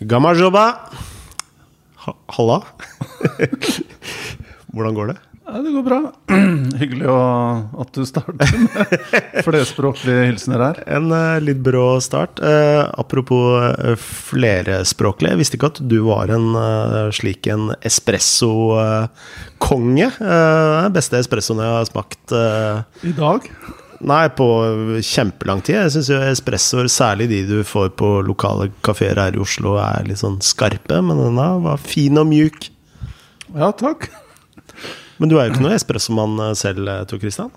Gamajoba. jobba! halla. Hvordan går det? Ja, det går bra. Hyggelig å, at du starter med flerspråklige hilsener her. En eh, litt brå start. Eh, apropos eh, flerspråklig. Jeg visste ikke at du var en slik en espresso-konge. Den beste espressoen jeg har smakt. I dag? Nei, på kjempelang tid. Jeg syns espressoer, særlig de du får på lokale kafeer her i Oslo, er litt sånn skarpe. Men denne var fin og mjuk. Ja, takk. Men du er jo ikke noen espressomann eh, selv, eh, Tor Christian?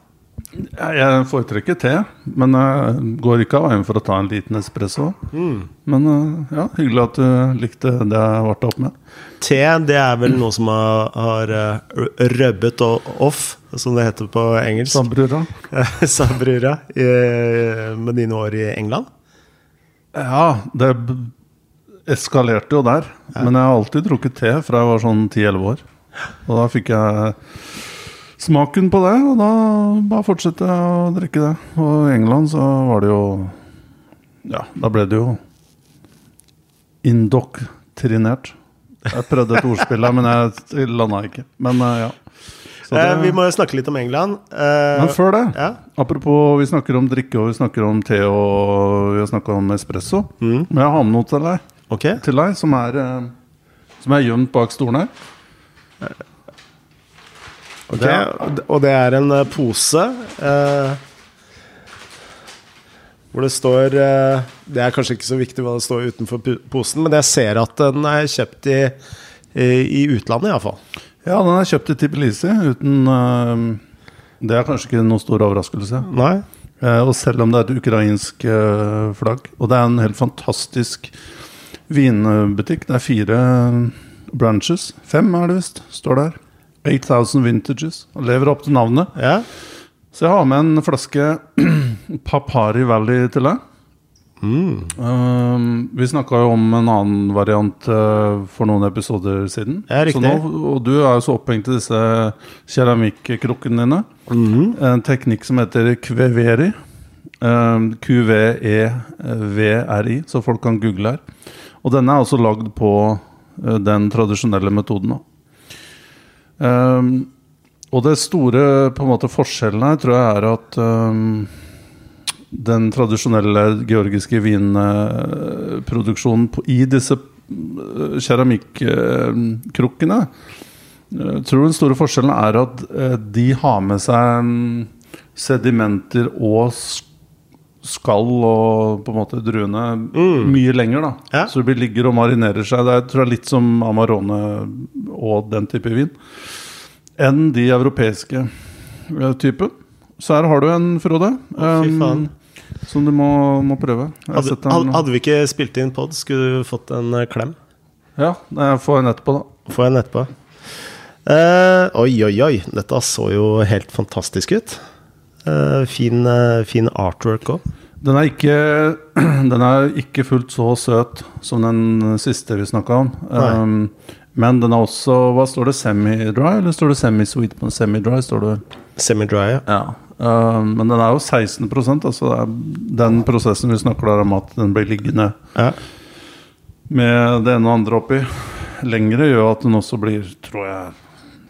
Ja, Jeg foretrekker te, men jeg går ikke av veien for å ta en liten espresso. Men eh, ja, hyggelig at du likte det jeg varte opp med. Te, det er vel noe som har, har eh, rubbet off, som det heter på engelsk. Sabrura. Sabrura med dine år i England. Ja, det eskalerte jo der. Men jeg har alltid drukket te fra jeg var sånn 10-11 år. Og da fikk jeg smaken på det, og da bare fortsette å drikke det. Og i England så var det jo Ja, da ble det jo indoktrinert. Jeg prøvde et ordspill her, men jeg landa ikke. Men eh, ja. Så Eh, det- vi må jo snakke litt om England. Eh, men før det ja. Apropos, vi snakker om drikke, og vi snakker om te, og vi har snakka om espresso. Mm. Men jeg har med noe til deg, okay. til deg som er Som er gjemt bak stolen her. Ok. Og det- er en eh, pose eh, hvor det står eh, Det er kanskje ikke så viktig hva det står utenfor posen, men jeg ser at den er kjøpt i, i, i utlandet, iallfall. Ja, den er kjøpt i Tbilisi uten eh, Det er kanskje ikke noen stor overraskelse. Nei? Eh, og selv om det er et ukrainsk eh, flagg. Og det er en helt fantastisk vinbutikk. Det er fire branches. Fem er det visst, står der. 8000 vintages. Lever opp til navnet. Ja? Så jeg har med en flaske Papari Valley til deg. Mm. Um, vi snakka jo om en annen variant uh, for noen episoder siden. Ja, nå, og du er jo så opphengt i disse keramikkrukkene dine. Mm. En teknikk som heter kveveri. Um, QVEVRI, så folk kan google her. Og denne er også lagd på uh, den tradisjonelle metoden. da. Um, og det store på en måte forskjellen her tror jeg er at um, den tradisjonelle georgiske vinproduksjonen på- i disse uh, keramikkrukkene Jeg tror den store forskjellen er at uh, de har med seg sedimenter og sk- skall og på en måte druene mye lenger. da Ja. Så de ligger og marinerer seg. Det er tror jeg, litt som Amarone og den type vin. Enn de europeiske uh, typen. Så her har du en, Frode. Å, fy faen. um, som du må, må prøve. Hadde, sett den- hadde, vi ikke spilt inn pod, skulle du fått en eh, klem. Ja, får en etterpå, da. Får en etterpå. Uh, oi, oi, oi. Dette så jo helt fantastisk ut. Eh, fin, eh, fin artwork òg. Den den er ikke fullt så søt som den siste vi snakka om. Um, men den er også Hva står det? Semi-dry, eller står det semi-sweet på? Semi-dry, står det. Semi-dry. ja. Ja. Um, men den er jo 16 altså det er den prosessen vi snakker der om at den blir liggende Ja. med det ene og andre oppi lengre, gjør at den også blir, tror jeg,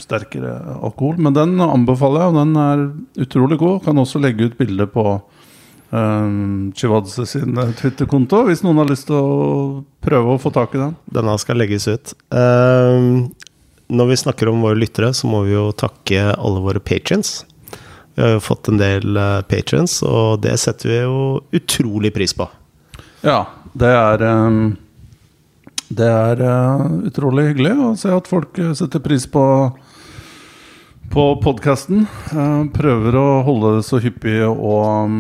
sterkere alkohol. Men den anbefaler jeg, og den er utrolig god. Kan også legge ut bilde på um, Chivadze sin eh, Twitter-konto, hvis noen har lyst til å prøve å få tak i den. Denne skal legges ut. Eh, når vi snakker om våre lyttere, så må vi jo takke alle våre patrients. Vi har jo fått en del uh, patrions, og det setter vi jo utrolig pris på. Ja, det er um, Det er uh, utrolig hyggelig å se at folk uh, setter pris på på podkasten. prøver å holde det så hyppig og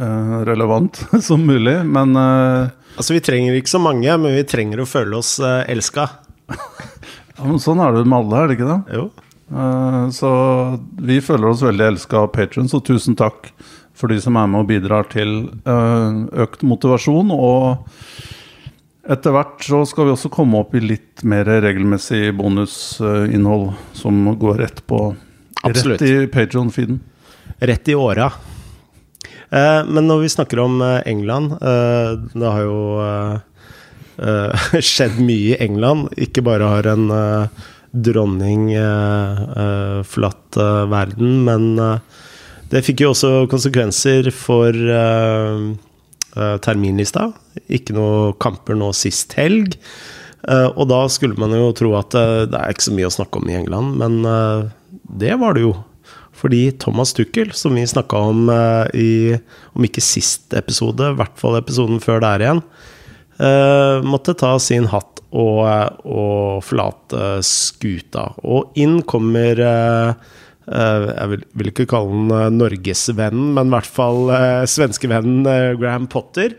uh, relevant som mulig, men uh, Altså, vi trenger ikke så mange, men vi trenger å føle oss elska. ja, men sånn er det med alle, er det ikke det? Jo. Så vi føler oss veldig elska av patrons, og tusen takk for de som er med og bidrar til økt motivasjon. Og etter hvert så skal vi også komme opp i litt mer regelmessig bonusinnhold som går rett på Absolutt. Rett i Patron-feeden. Rett i åra. Eh, men når vi snakker om eh, England eh, Det har jo eh, eh, skjedd mye i England. Ikke bare har en eh, dronning forlatt verden, men det fikk jo også konsekvenser for terminlista. Ikke noe kamper nå sist helg. Eh, og da skulle man jo tro at eh, det er ikke så mye å snakke om i England, men eh, det var det jo. Fordi Thomas Tuchel, som vi snakka om eh, i Om ikke sist episode, i hvert fall episoden før der igjen, eh, måtte ta sin hatt og, og forlate skuta. Og inn kommer eh, eh, Jeg vil, vil ikke kalle han eh, norgesvennen, men i hvert fall uh, svenskevennen eh, Graham Potter.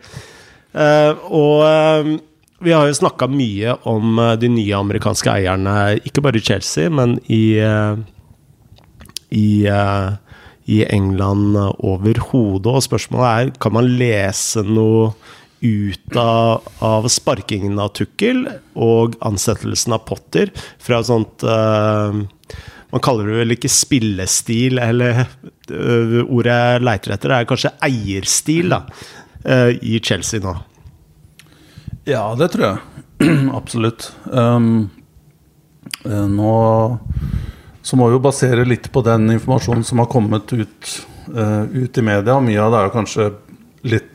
Eh, og eh, vi har jo snakka mye om eh, de nye amerikanske eierne, ikke bare i Chelsea, men i eh, i, eh, i England overhodet. Og spørsmålet er kan man lese noe ut av, av sparkingen av Tukkel og ansettelsen av Potter fra et sånt eh, Man kaller det vel ikke spillestil, eller uh, ordet jeg leiter etter, er kanskje eierstil da, uh, i Chelsea nå. Ja, det tror jeg. Absolutt. Um, eh, nå så må vi jo basere litt på den informasjonen som har kommet ut, uh, ut i media. Mye av det er jo kanskje litt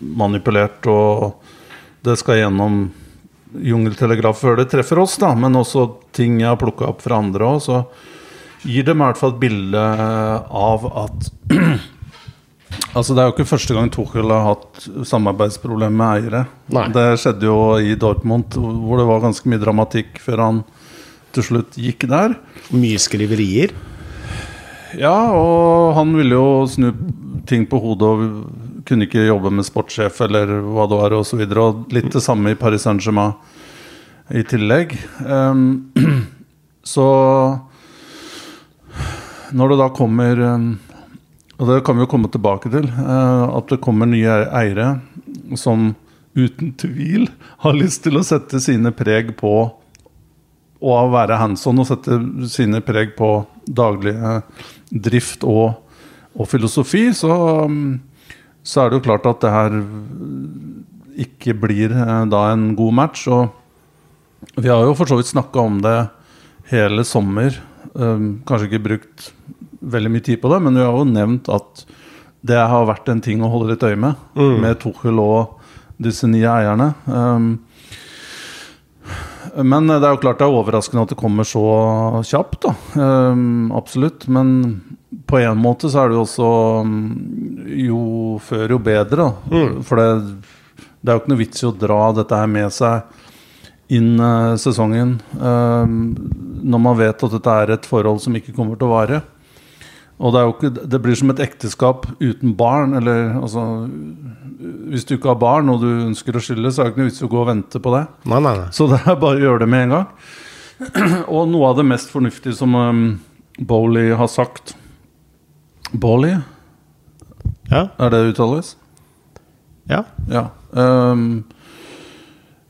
manipulert, og det skal gjennom jungeltelegraf før det treffer oss, da. Men også ting jeg har plukka opp fra andre òg. Så gir det meg i hvert fall et bilde av at Altså Det er jo ikke første gang Tuchel har hatt samarbeidsproblemer med eiere. Nei. Det skjedde jo i Dortmund, hvor det var ganske mye dramatikk før han til slutt gikk der. Mye skriverier. Ja, og han ville jo snu ting på hodet og kunne ikke jobbe med sportssjef eller hva det var, og så. Og litt det samme i Paris Saint-Germain i tillegg. Um, så når det da kommer ehm, Og det kan vi jo komme tilbake til. eh, at det kommer nye eiere som uten tvil har lyst til å sette sine preg på å være hands on og sette sine preg på daglig eh, drift og, og filosofi, så, mm, så er det jo klart at det her ikke blir eh, da en god match. Og vi har jo for så vidt snakka om det hele sommer. eh, kanskje ikke brukt veldig mye tid på det, men vi har jo nevnt at det har vært en ting å holde litt øye med, med Tuchel og disse nye eierne. Um, men det er jo klart det er overraskende at det kommer så kjapt, da. Ehm, absolutt. Men på en måte så er det jo også mm, Jo før, jo bedre, Mm. For det, det er jo ikke noe vits i å dra dette her med seg inn uh, sesongen uh, når man vet at dette er et forhold som ikke kommer til å vare. Og det, er jo ikke, det blir som et ekteskap uten barn. Eller altså Hvis du ikke har barn og du ønsker å skille, så er det ikke noe vits i å gå og vente på det. Nei, nei, nei. Så det er bare å gjøre det med en gang. Og noe av det mest fornuftige som um, Bowley har sagt Bowley, Ja, er det uttales? ja. Ja. Um,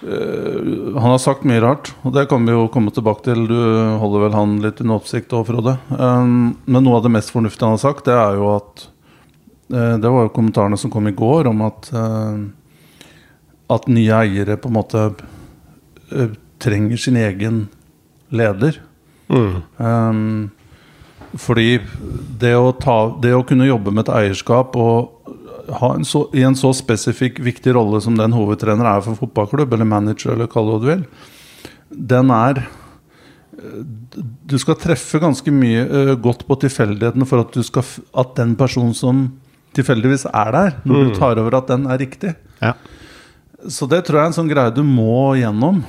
Uh, han har sagt mye rart, og det kan vi jo komme tilbake til. Du holder vel han litt under oppsikt òg, Frode. Um, men noe av det mest fornuftige han har sagt, det er jo at uh, Det var jo kommentarene som kom i går om at uh, At nye eiere på en måte trenger sin egen leder. Mm. Um, fordi det å, ta, det å kunne jobbe med et eierskap og ha en så, i en så spesifikk, viktig rolle som den hovedtrener er for fotballklubb, eller manager, eller kall det hva du vil, den er Du skal treffe ganske mye eh, godt på tilfeldighetene for at, du skal, at den personen som tilfeldigvis er der, når du tar over, at den er riktig. ja. Så det tror jeg er en sånn greie du må gjennom.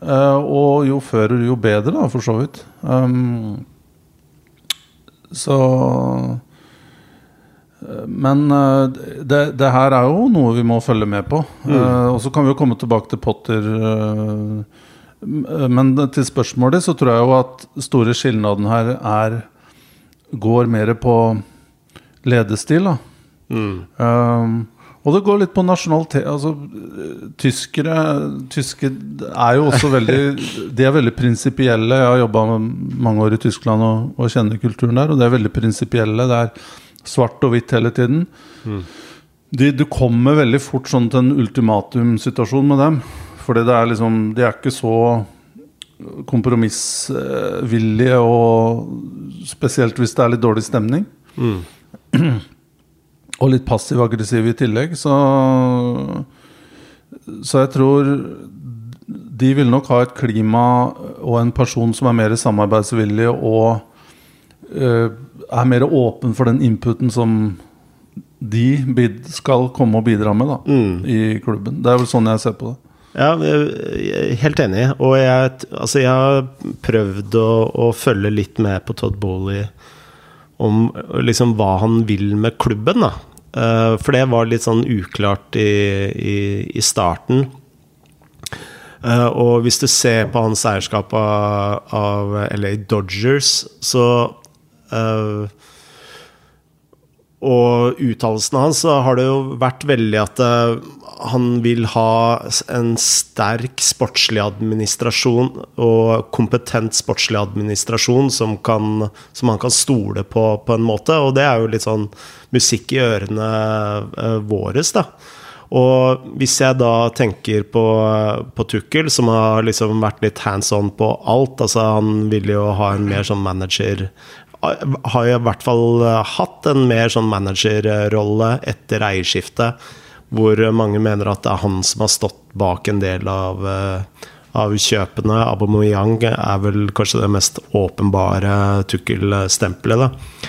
Uh, og jo før, jo bedre, da, for så vidt. Um, så eh, Men eh, det, det her er jo noe vi må følge med på. Mm. og så kan vi jo komme tilbake til Potter. eh, men til spørsmålet så tror jeg jo at store skilnaden her er går mer på ledestil. da Mm. Um, og det går litt på nasjonalitet altså, Tyskere Tyske er jo også veldig De er veldig prinsipielle. Jeg har jobba mange år i Tyskland og, og kjenner kulturen der, og det er veldig prinsipielle. Det er svart og hvitt hele tiden. de, Du kommer veldig fort sånn til en ultimatumsituasjon med dem. Fordi det er liksom De er ikke så kompromissvillige, og spesielt hvis det er litt dårlig stemning. Mm. Og litt passiv-aggressiv i tillegg, så Så jeg tror de vil nok ha et klima og en person som er mer samarbeidsvillig og uh, er mer åpen for den inputen som de skal komme og bidra med da, Mm. i klubben. Det er vel sånn jeg ser på det. Ja, helt enig. Og jeg, altså jeg har prøvd å, å følge litt med på Todd Bowley om liksom hva han vil med klubben, da. Eh, For det var litt sånn uklart i, i, i starten. Eh, og hvis du ser på hans eierskap av, av LA Dodgers, så eh, og uttalelsene hans, så har det jo vært veldig at eh, han vil ha en sterk sportslig administrasjon og kompetent sportslig administrasjon som, kan, som han kan stole på, på en måte. Og det er jo litt sånn musikk i ørene uh, våres, da. Og hvis jeg da tenker på, på Tukkel, som har liksom vært litt hands on på alt Altså han vil jo ha en mer sånn manager Har jeg i hvert fall eh, hatt en mer sånn managerrolle etter eierskiftet, hvor mange mener at det er han som har stått bak en del av, eh, av kjøpene. Aubameyang er vel kanskje det mest åpenbare Tukkel-stempelet, da.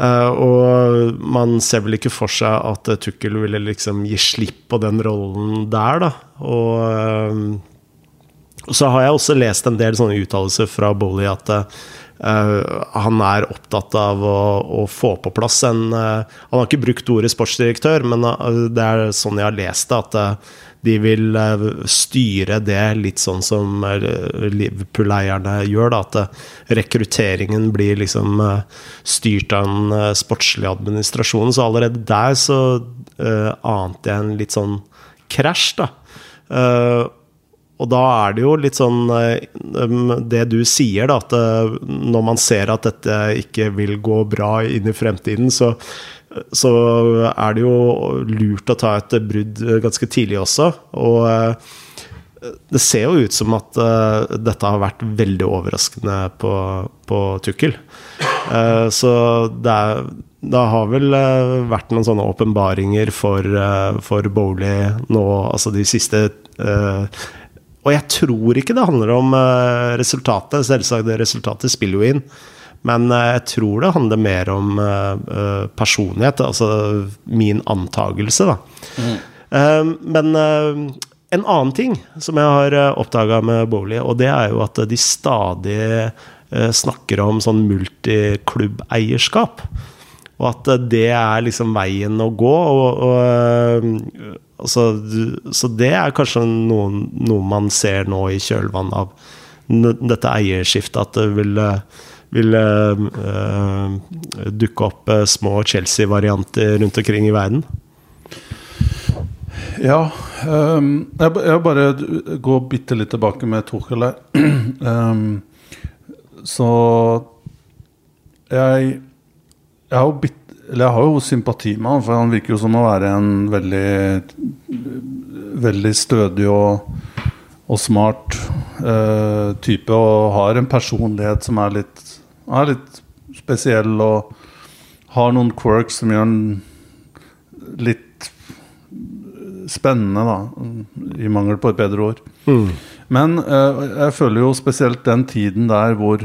Uh, og man ser vel ikke for seg at uh, Tukkel ville liksom gi slipp på den rollen der, da. Og, uh, så har jeg også lest en del sånne uttalelser fra Bolly at eh, han er opptatt av å, å få på plass en eh, Han har ikke brukt ordet sportsdirektør, men eh, det er sånn jeg har lest det, at eh, de vil eh, styre det litt sånn som eh, Liverpool-eierne gjør. Da, at eh, rekrutteringen blir liksom eh, styrt av den sportslige administrasjonen. administrasjon. Så allerede der så uh, ante jeg en litt sånn krasj, da. Eh, og da er det jo litt sånn eh, um, det du sier, da, at eh, når man ser at dette ikke vil gå bra inn i fremtiden, så, så er det jo lurt å ta et brudd ganske tidlig også. Og eh, det ser jo ut som at dette har vært veldig overraskende på, på Tukkel. Så det, er, det har vel vært noen sånne åpenbaringer for, for Bowley nå, altså de siste eh, og jeg tror ikke det handler om eh, resultatet. Selvsagt, resultatet spiller jo inn. Men eh, jeg tror det handler mer om eh, personlighet. Altså min antagelse, da. Mm. men en annen ting som jeg har oppdaga med Bowley, og det er jo at de stadig snakker om sånn multiklubbeierskap. Og at eh, det er liksom veien å gå. Og, og, eh, altså, så det er kanskje noen, noe man ser nå i kjølvannet av dette eierskiftet, at det vil, eh, vil eh, dukke opp små Chelsea-varianter rundt omkring i verden. Ja. Um, jeg, jeg bare går bitte litt tilbake med Tuchel her. Um, så jeg jeg har, jo bit, eller jeg har jo sympati med han, for han virker jo som å være en veldig Veldig stødig og, og smart uh, type. Og har en personlighet som er litt, er litt spesiell, og har noen quirks som gjør han litt spennende, da. I mangel på et bedre ord. Men uh, jeg føler jo spesielt den tiden der hvor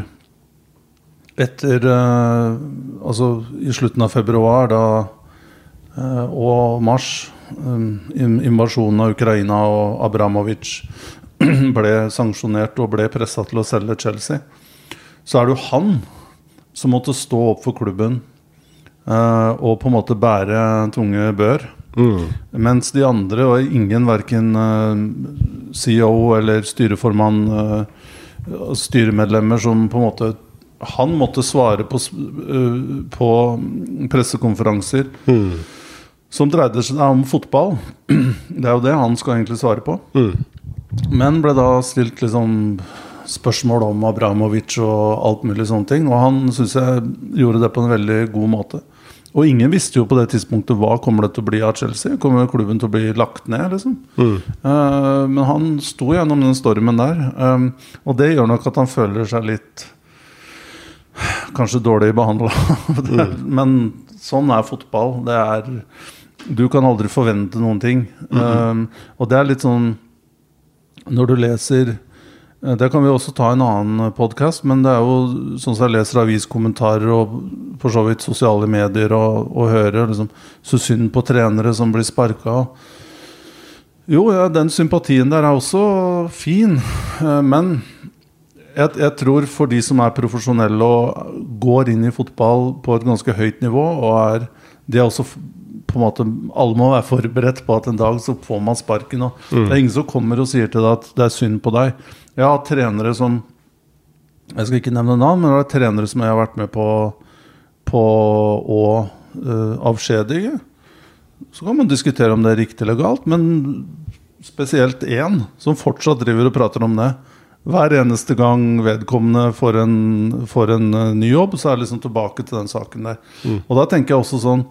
etter eh, Altså i slutten av februar da, eh, og mars, um, invasjonen av Ukraina og Abramovic ble sanksjonert og ble pressa til å selge Chelsea, så er det jo han som måtte stå opp for klubben eh, og på en måte bære tunge bør. Mens de andre, og ingen verken CEO eller styreformann, eh, styremedlemmer som på en måte Han måtte svare på, eh, på pressekonferanser som dreide seg om fotball. Det er jo det han skal egentlig svare på. Men ble da stilt liksom spørsmål om Abramovic og alt mulig sånne ting. Og han syns jeg gjorde det på en veldig god måte. Og ingen visste jo på det tidspunktet hva kommer det til å bli av Chelsea. Kommer klubben til å bli lagt ned, liksom? Eh, men han sto gjennom den stormen der. Um, og det gjør nok at han føler seg litt Kanskje dårlig behandla. Men sånn er fotball. Det er Du kan aldri forvente noen ting. Um, og det er litt sånn Når du leser eh, det kan vi også ta en annen podkast, men det er jo sånn som jeg leser aviskommentarer og for så vidt sosiale medier og, og hører liksom, så synd på trenere som blir sparka. Jo, ja, den sympatien der er også fin, eh, men jeg, jeg tror for de som er profesjonelle og går inn i fotball på et ganske høyt nivå, og er de er også på en måte Alle må være forberedt på at en dag så får man sparken. Og Det er ingen som kommer og sier til deg at det er synd på deg. Jeg har hatt trenere som Jeg skal ikke nevne navn, men det er trenere som jeg har vært med på på å uh, avskjedige. Så kan man diskutere om det er riktig eller galt, men spesielt én som fortsatt driver og prater om det. Hver eneste gang vedkommende får en, får en eh, ny jobb, så er det liksom tilbake til den saken der. Og da tenker jeg også sånn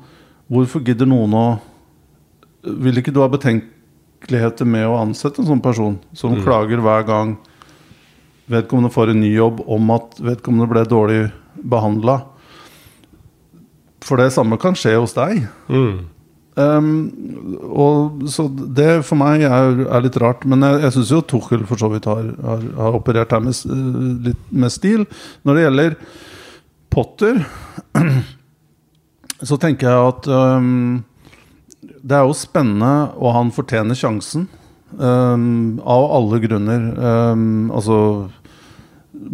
Hvorfor gidder noen å Vil ikke du ha betenkeligheter med å ansette en sånn person som klager hver gang vedkommende får en ny jobb om at vedkommende ble dårlig behandla? For det samme kan skje hos deg. Um, og så Det for meg er, er litt rart. Men jeg, jeg syns jo Tuchel for så vidt har, har, har operert her med, eh, litt med stil. Når det gjelder Potter, så tenker jeg at um, det er jo spennende, og han fortjener sjansen. Um, av alle grunner. Altså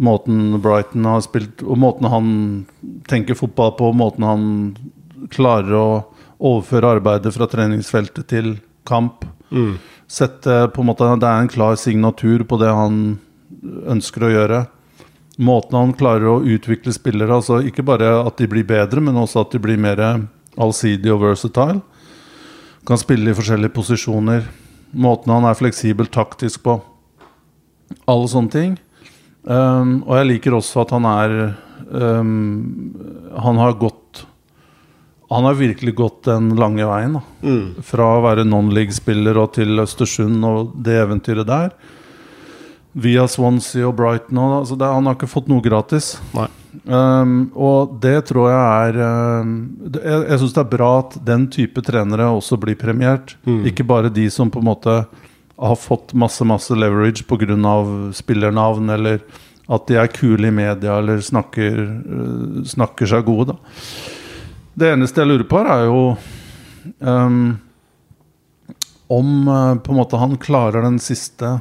Måten Brighton har spilt, og måten han tenker fotball på, måten han klarer å overføre arbeidet fra treningsfeltet til kamp. Sette på en måte Det er en klar signatur på det han ønsker å gjøre. Måten han klarer å utvikle spillere altså Ikke bare at de blir bedre, men også at de blir mer allsidige og versatile. Kan spille i forskjellige posisjoner. Måten han er fleksibel taktisk på. Alle sånne ting. Um, og jeg liker også at han er um, Han har gått Han har virkelig gått den lange veien. Da. Fra å være non-league-spiller og til Østersund og det eventyret der. Via Swansea og Brighton. Og, altså det, han har ikke fått noe gratis. Um, og det tror jeg er um, det, Jeg, jeg syns det er bra at den type trenere også blir premiert. Ikke bare de som på en måte har fått masse masse leverage pga. spillernavn, eller at de er kule i media eller snakker, uh, snakker seg gode. Da. Det eneste jeg lurer på, er jo um, om uh, på en måte han klarer den siste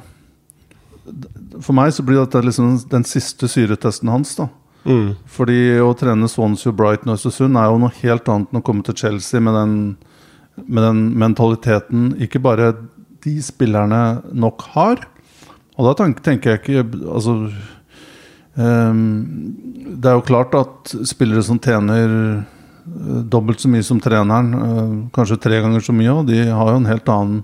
For meg så blir dette liksom den siste syretesten hans. da Mm. fordi å trene Swansea, Brighton og Østersund er jo noe helt annet enn å komme til Chelsea med den, med den mentaliteten ikke bare de spillerne nok har. Og da tenker jeg ikke Altså um, Det er jo klart at spillere som tjener eh, dobbelt så mye som treneren, eh, kanskje tre ganger så mye, og de har jo en helt annen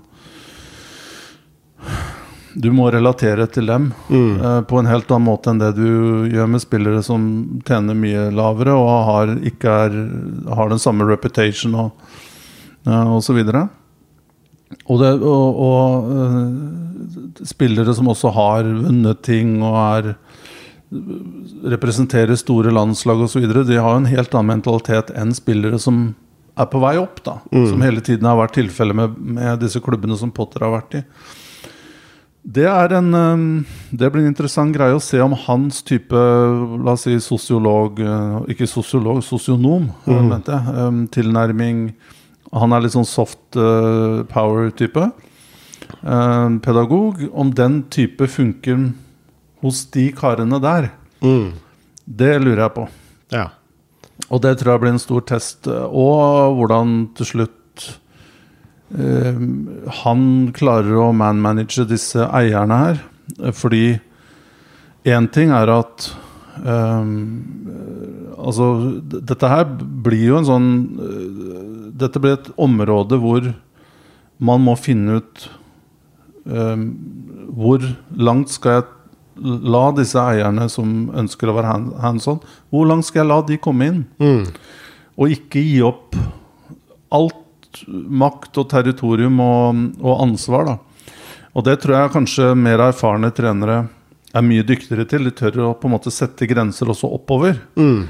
Du må relatere til dem mm. på en helt annen måte enn det du gjør med spillere som tjener mye lavere og har, ikke er, har den samme reputation og, og så videre. Og, det, og, og eh, spillere som også har vunnet ting og er representerer store landslag osv., de har en helt annen mentalitet enn spillere som er på vei opp. da Som hele tiden har vært tilfellet med, med disse klubbene som Potter har vært i. Det, er en, um, det blir en interessant greie å se om hans type La oss si sosiolog uh, Ikke sosiolog, sosionom, mm. mente jeg. Um, tilnærming Han er litt sånn soft uh, power-type. Um, pedagog. Om den type funker hos de karene der, Mm. det lurer jeg på. Ja. Og det tror jeg blir en stor test. Og hvordan til slutt eh, han klarer å man-manage disse eierne her. Fordi én ting er at eh, Altså, dette her blir jo en sånn eh, Dette blir et område hvor man må finne ut eh, hvor langt skal jeg la disse eierne som ønsker å være hands on, hvor langt skal jeg la de komme inn? Mm. og ikke gi opp alt makt og territorium og, og ansvar. da. Og det tror jeg kanskje mer erfarne trenere er mye dyktigere til. De tør å på en måte sette grenser også oppover. Mm.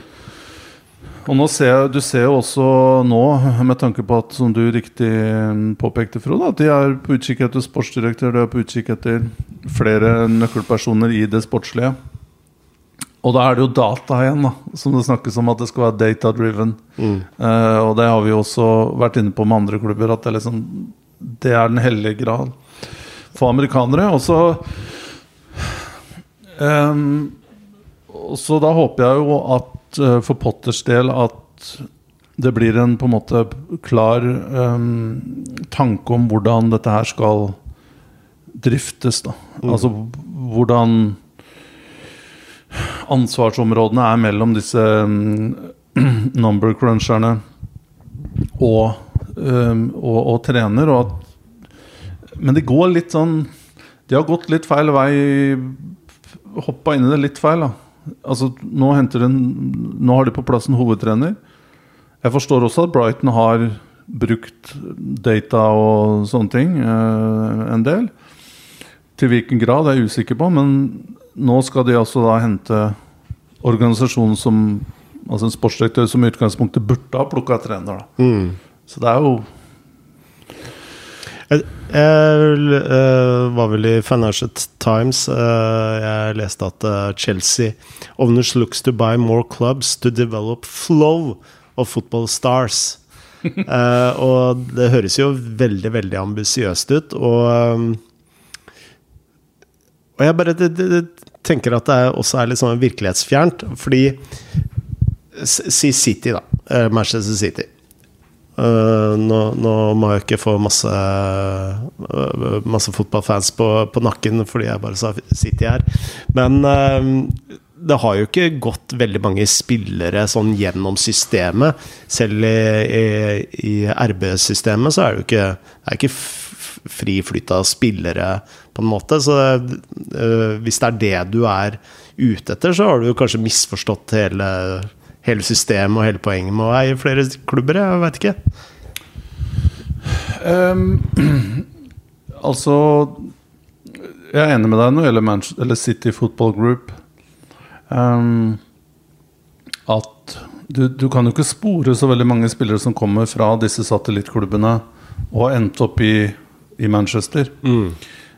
Og ser jeg, Du ser jo også nå, med tanke på at som du riktig påpekte, Frode, at de er på utkikk etter sportsdirektør, de er på utkikk etter flere nøkkelpersoner i det sportslige. Og da er det jo data igjen, da, som det snakkes om at det skal være data-driven. Mm. Uh, og det har vi jo også vært inne på med andre klubber, at det, liksom, det er den hellige grad for amerikanere. Og så um, så da håper jeg jo at for Potters del at det blir en på en måte klar um, tanke om hvordan dette her skal driftes. da Altså hvordan ansvarsområdene er mellom disse um, number cruncherne og, um, og, og trener. Og at, men det går litt sånn De har gått litt feil vei. Hoppa inn i det litt feil. da Altså Nå, den, nå har de på plass en hovedtrener. Jeg forstår også at Brighton har brukt data og sånne ting eh, en del. Til hvilken grad er jeg usikker på, men nå skal de altså da hente organisasjonen som Altså en sportsdirektør som i utgangspunktet burde ha plukka trener. da Mm. Så det er jo Jeg, jeg eh, var vel i Financial Times. Uh, jeg leste at uh, Chelsea owners looks to buy more clubs to develop flow of football stars. Og det høres jo veldig, veldig ambisiøst ut. Og, um, og jeg bare det, det, tenker at det er, også er litt sånn virkelighetsfjernt. Fordi Si City, da. Manchester City. Uh, nå, nå må jeg ikke få masse uh, Masse fotballfans på, på nakken fordi jeg bare sa City her. Men uh, det har jo ikke gått veldig mange spillere sånn gjennom systemet. Selv i, i, i RB-systemet så er det jo ikke, er ikke fri flyt av spillere, på en måte. Så uh, hvis det er det du er ute etter, så har du kanskje misforstått hele hele systemet og hele poenget med å eie flere klubber? Jeg veit ikke. Um, altså Jeg er enig med deg når det gjelder Manchester, eller City Football Group. Um, at du, du kan jo ikke spore så veldig mange spillere som kommer fra disse satellittklubbene og har endt opp i, i Manchester.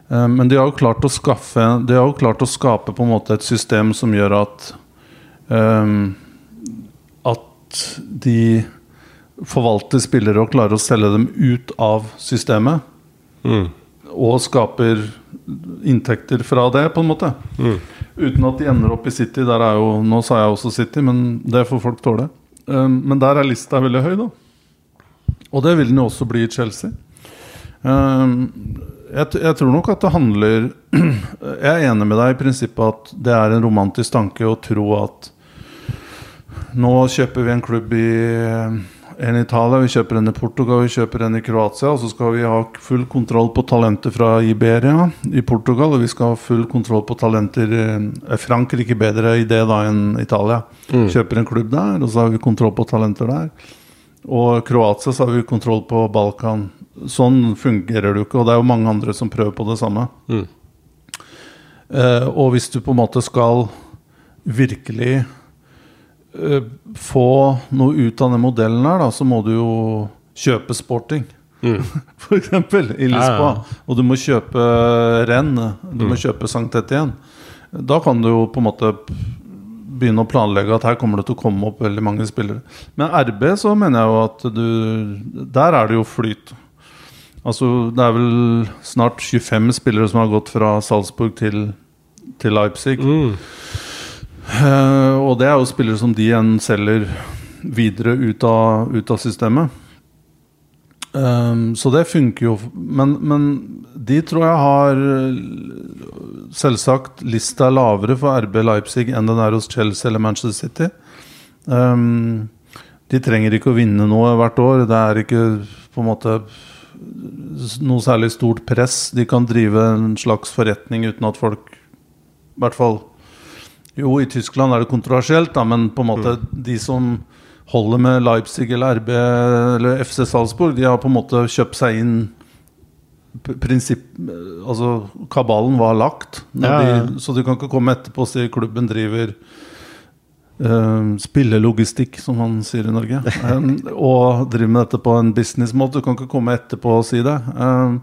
Ehm, men de har jo klart å skaffe De har jo klart å skape på en måte et system som gjør at ehm, At de forvalter spillere og klarer å selge dem ut av systemet. Og skaper inntekter fra det, på en måte. Uten at de ender opp i City. Der er jo, nå sa jeg også City, men det får folk tåle. Um, men der er lista veldig høy, da. Og det vil den jo også bli i Chelsea. Um, jeg, jeg tror nok at det handler Jeg er enig med deg i prinsippet at det er en romantisk tanke å tro at nå kjøper vi en klubb i en i Italia, vi kjøper en i Portugal, vi kjøper en i Kroatia. Og så skal vi ha full kontroll på talenter fra Iberia i Portugal. Og vi skal ha full kontroll på talenter Er Frankrike bedre i det da enn Italia? Kjøper en klubb der, og så har vi kontroll på talenter der. Og Kroatia så har vi kontroll på Balkan. Sånn fungerer det jo ikke, og det er jo mange andre som prøver på det samme. Mm. Uh, og hvis du på en måte skal virkelig eh, få noe ut av den modellen her, da, så må du jo kjøpe sporting. Mm. For eksempel i Lisboa. Ja, ja. Og du må kjøpe renn. Du må kjøpe Sankt Etienne. Da kan du jo på en måte begynne å planlegge at her kommer det til å komme opp veldig mange spillere. Men RB så mener jeg jo at du Der er det jo flyt. Altså Det er vel snart 25 spillere som har gått fra Salzburg til, til Leipzig. Mm. Eh, og det er jo spillere som de igjen selger videre ut av, ut av systemet. Um, så det funker jo. Men, men de tror jeg har Selvsagt lista er lavere for RB Leipzig enn den er hos Chelsea eller Manchester City. Um, de trenger ikke å vinne noe hvert år. Det er ikke på en måte noe særlig stort press. De kan drive en slags forretning uten at folk I hvert fall Jo, i Tyskland er det kontroversielt, da, men på en måte de som holder med Leipzig eller RB eller FC Salzburg, de har på en måte kjøpt seg inn prinsipp Altså, kabalen var lagt. Ja, ja. De, så du kan ikke komme etterpå og si klubben driver uh, spillelogistikk, som man sier i Norge. Um, og driver med dette på en businessmåte. Du kan ikke komme etterpå og si det. Um,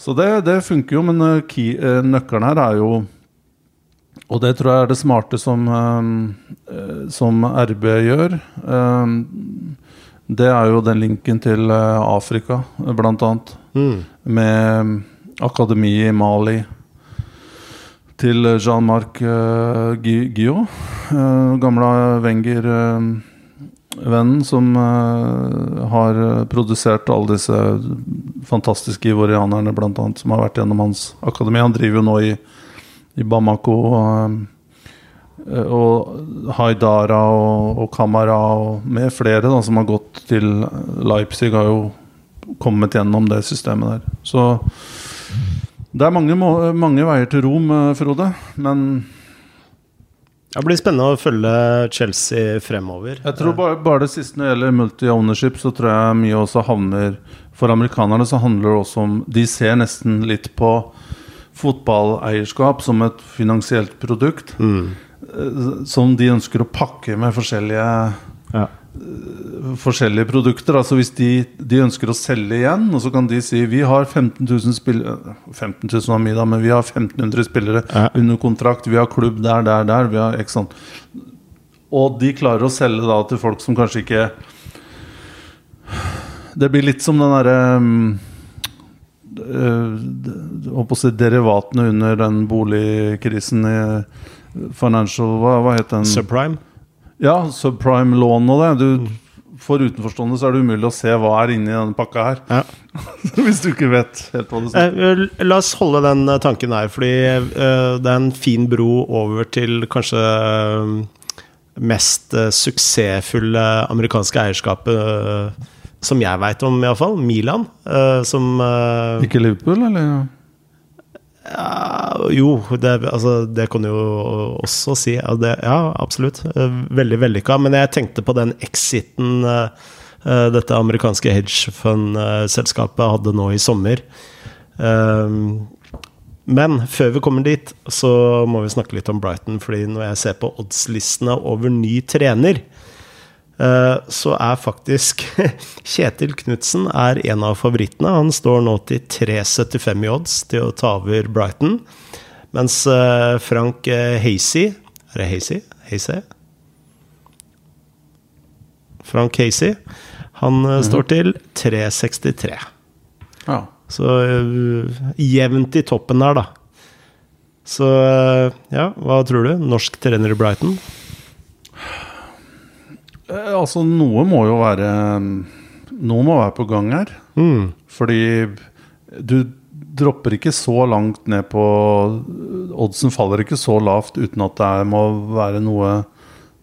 så det, det funker jo, men key, uh, nøkkelen her er jo og det tror jeg er det smarte som, uh, som RB gjør. Um, det er jo den linken til Afrika, blant annet. Mm. Med akademi i Mali. Til Jean-Marc Guillot. Gamle Wenger-vennen som har produsert alle disse fantastiske ivorianerne, blant annet, som har vært gjennom hans akademi. Han driver jo nå i, i Bamako. Og, og Haidara og, og Kamara og med flere da, som har gått til Leipzig, har jo kommet gjennom det systemet der. Så det er mange, mange veier til Rom, eh, Frode. Men Det blir spennende å følge Chelsea fremover. jeg tror bare, bare det siste når det gjelder multi-ownership, så tror jeg mye også havner For amerikanerne så handler det også om De ser nesten litt på fotballeierskap som et finansielt produkt. Mm. eh, Som de ønsker å pakke med forskjellige Ja. forskjellige produkter. Altså Hvis de, de ønsker å selge igjen, og så kan de si vi har 15 000 spillere 15 000 var mye da, men vi har 1500 spillere Ja. under kontrakt. Vi har klubb der, der, der. Vi har ikke sant Og de klarer å selge da til folk som kanskje ikke Det blir litt som den derre um, eh, si derivatene under den boligkrisen i Financial Hva, hva het den? Subprime. Ja, subprime-lån og det. Du, for utenforstående så er det umulig å se hva er inni denne pakka her. Ja. Hvis du ikke vet helt hva det snakker Eh, La oss holde den eh, tanken her, fordi eh, det er en fin bro over til kanskje eh, mest eh, suksessfulle amerikanske eierskapet eh, som jeg veit om, iallfall. Milan. Uh, Som uh, Ikke Liverpool, eller? Uh, Jo, det, altså, det kan du jo også si. Ja, det, ja absolutt. Eh, Veldig vellykka. Men jeg tenkte på den exiten dette amerikanske hedgefund-selskapet hadde nå i sommer. Men før vi kommer dit, så må vi snakke litt om Brighton. Fordi når jeg ser på oddslistene over ny trener, så er faktisk Kjetil Knutsen er en av favorittene. Han står nå til 3,75 i odds til å ta over Brighton. Mens eh, Frank eh, Hasey Er det Hasey? Hasey? Frank Hasey. Han eh, står til 3,63. Ja. Så jevnt i toppen der, da. Så ja, hva tror du? Norsk trener i Brighton? Eh, Altså, noe må jo være Noe må være på gang her. Mm. Fordi du dropper ikke så langt ned på Oddsen faller ikke så lavt uten at det må være noe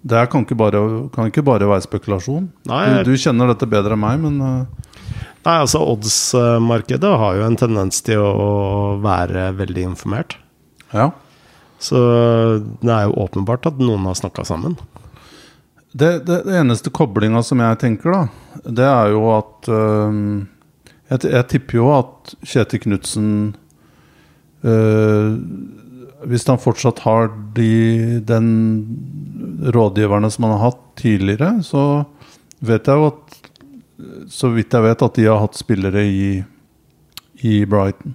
Det kan ikke bare, kan ikke bare være spekulasjon. Nei, Du, du kjenner dette bedre enn meg, men eh, Nei, altså Odds-markedet har jo en tendens til å være veldig informert. ja. Så det er jo åpenbart at noen har snakka sammen. Det, det, det eneste koblinga som jeg tenker, da, det er jo at øh, jeg, jeg tipper jo at Kjetil Knutsen øh, Hvis han fortsatt har de, den rådgiverne som han har hatt tidligere, så vet jeg jo at Så vidt jeg vet, at de har hatt spillere i, i Brighton.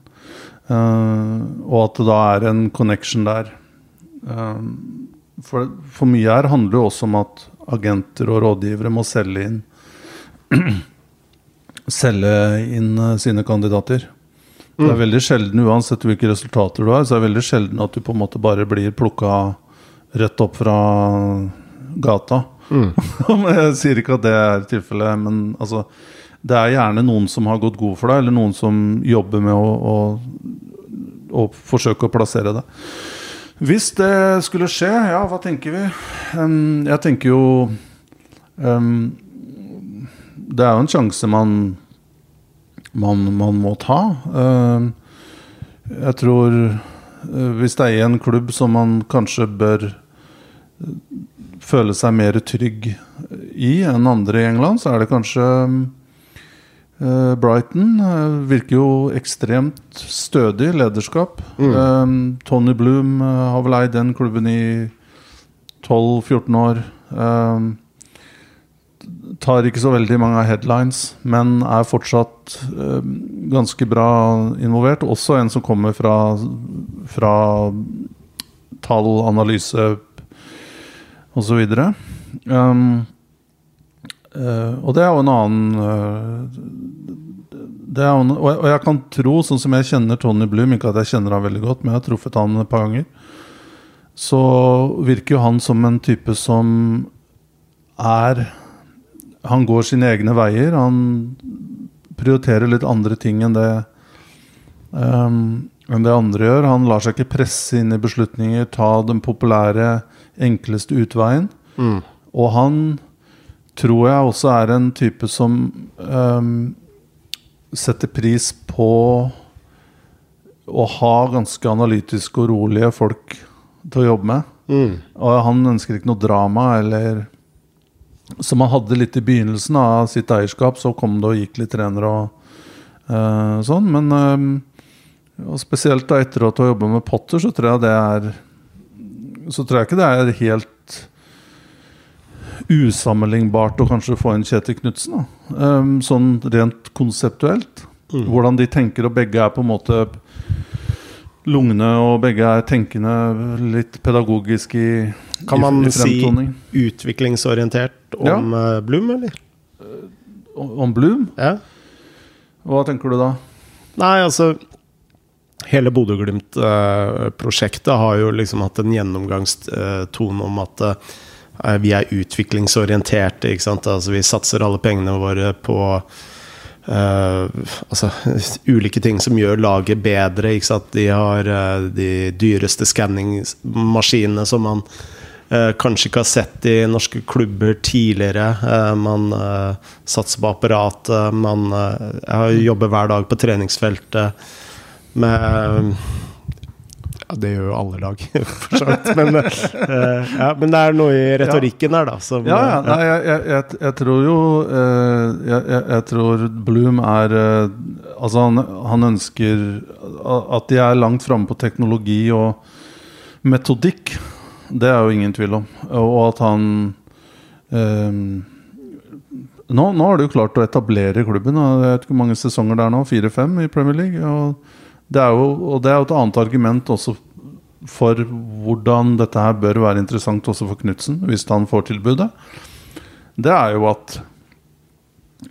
Uh, og at det da er en connection der. Uh, for, for mye her handler jo også om at agenter og rådgivere må selge inn Selge inn eh, sine kandidater. Det er veldig sjelden, uansett hvilke resultater du har, så er det veldig sjelden at du på en måte bare blir plukka rett opp fra gata. Mm. jeg sier ikke at det er tilfellet, men altså Det er gjerne noen som har gått god for deg, eller noen som jobber med å, å, å forsøke å plassere deg. Hvis det skulle skje, ja, hva tenker vi? Um, jeg tenker jo um, Det er jo en sjanse man, man, man må ta. Um, jeg tror uh, hvis det er en klubb som man kanskje bør eh, føle seg mer trygg i enn andre i England, så er det kanskje Brighton. eh, virker jo ekstremt stødig lederskap. Mm. Tony Bloom eh, har vel eid den klubben i 12-14 år. Eh, tar ikke så veldig mange headlines, men er fortsatt eh, ganske bra involvert. Også en som kommer fra, fra tall, analyse osv. Um, eh, og det er jo en annen eh, er en, og, jeg, og jeg kan tro, sånn som jeg kjenner Tony Bloom Ikke at jeg kjenner han veldig godt, men jeg har truffet han et par ganger. Så virker jo han som en type som er Han går sine egne veier. Han prioriterer litt andre ting enn det um, enn det andre gjør. Han lar seg ikke presse inn i beslutninger, ta den populære, enkleste utveien. Mm. Og han tror jeg også er en type som um, setter pris på å ha ganske analytiske og rolige folk til å jobbe med. Mm. Og han ønsker ikke noe drama eller Som han hadde litt i begynnelsen av sitt eierskap, så kom det og gikk litt trenere og uh, sånn. Men um, og spesielt da etter at du har jobba med Potter, så tror jeg det er Så tror jeg ikke det er helt usammenlignbart å kanskje få en Kjetil Knutsen. Ehm, sånn rent konseptuelt. Mm. Hvordan de tenker, og begge er på en måte lugne, og begge er tenkende, litt pedagogisk i, Kan man i si utviklingsorientert om ja. Bloom, eller? Om Bloom? Ja. Hva tenker du da? Nei, altså Hele Bodø-Glimt-prosjektet har jo liksom hatt en gjennomgangstone om at eh, vi er utviklingsorienterte. ikke sant? Altså Vi satser alle pengene våre på uh, altså, ulike ting som gjør laget bedre. ikke sant? De har uh, de dyreste skanningmaskinene som man uh, kanskje ikke har sett i norske klubber tidligere. Eh, man eh, satser på apparatet. Man eh, jobber hver dag på treningsfeltet med ja, Det gjør jo alle lag, for så vidt. Men, uh, ja, men det er noe i retorikken her, da. Som, Ja, ja. eh, Nei, jeg, jeg, jeg, tror jo eh, jeg, jeg, tror Bloom er Altså, han, han ønsker at de er langt framme på teknologi og metodikk. Det er jo ingen tvil om. Og at han eh, nå, nå har de jo klart å etablere klubben. Jeg vet ikke hvor mange sesonger det er nå. Fire-fem i Premier League. Og det, er jo, og det er jo et annet argument også for hvordan dette her bør være interessant også for Knutsen, hvis han får tilbudet. Det er jo at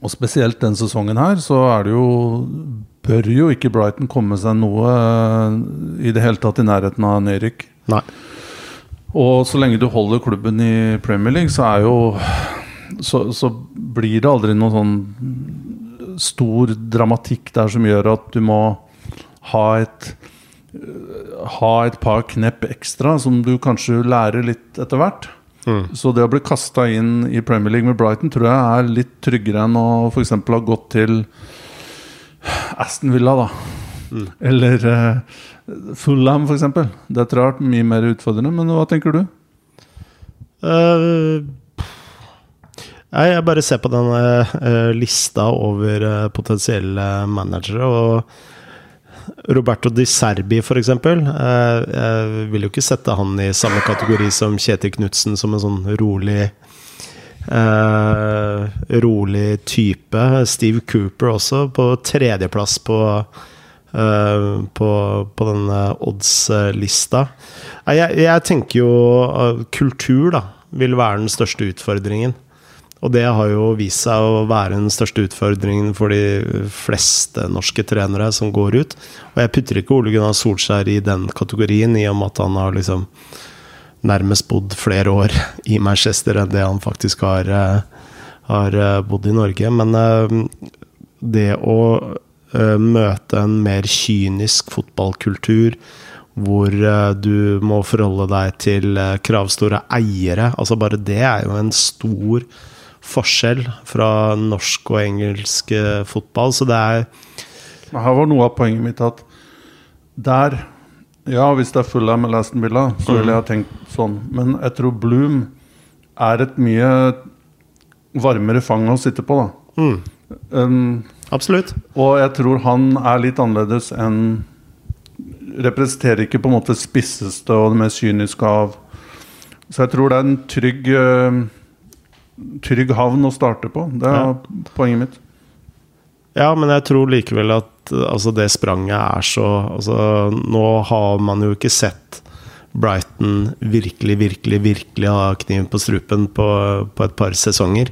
Og spesielt den sesongen her, så er det jo Bør jo ikke Brighton komme seg noe eh, i det hele tatt i nærheten av nedrykk. Nei. Og så lenge du holder klubben i Premier League, så er jo så, så blir det aldri noe sånn stor dramatikk der som gjør at du må ha et Ha et par knepp ekstra som du kanskje lærer litt etter hvert. Mm. Så det å bli kasta inn i Premier League med Brighton tror jeg er litt tryggere enn å f.eks. ha gått til Aston Villa, da. Mm. Eller uh, Fulham, f.eks. Det tror jeg har vært mye mer utfordrende. Men hva tenker du? Uh, Nei, jeg bare ser på denne uh, lista over eh, potensielle managere, og Roberto Di Serbi, for eksempel. eh, jeg vil jo ikke sette han i samme kategori som Kjetil Knutsen, som en sånn rolig eh, Rolig type. Steve Cooper også, på tredjeplass på eh, på, på denne odds-lista. Jeg, jeg tenker jo eh, kultur da vil være den største utfordringen. Og det har jo vist seg å være den største utfordringen for de fleste norske trenere som går ut. Og jeg putter ikke Ole Gunnar Solskjær i den kategorien, i og med at han har liksom nærmest bodd flere år i Manchester enn det han faktisk har, eh, har eh, bodd i Norge. Men eh, det å møte en mer kynisk fotballkultur, hvor du må forholde deg til kravstore eiere, altså bare det er jo en stor forskjell fra norsk og engelsk eh, fotball. Så det er Her var noe av poenget mitt at der Ja, hvis det er Fulham eller Aston Villa, så ville jeg ha tenkt sånn. Men jeg tror Bloom er et mye varmere fang å sitte på, da. Mm. Um, Absolutt. og jeg tror han er litt annerledes enn Representerer ikke på en måte spisseste og det mest kyniske av Så jeg tror det er en trygg eh, Trygg havn å starte på. Det er Ja. poenget mitt. Ja, men jeg tror likevel at altså, det spranget er så altså, Nå har man jo ikke sett Brighton virkelig, virkelig, virkelig ha kniven på strupen på, på et par sesonger.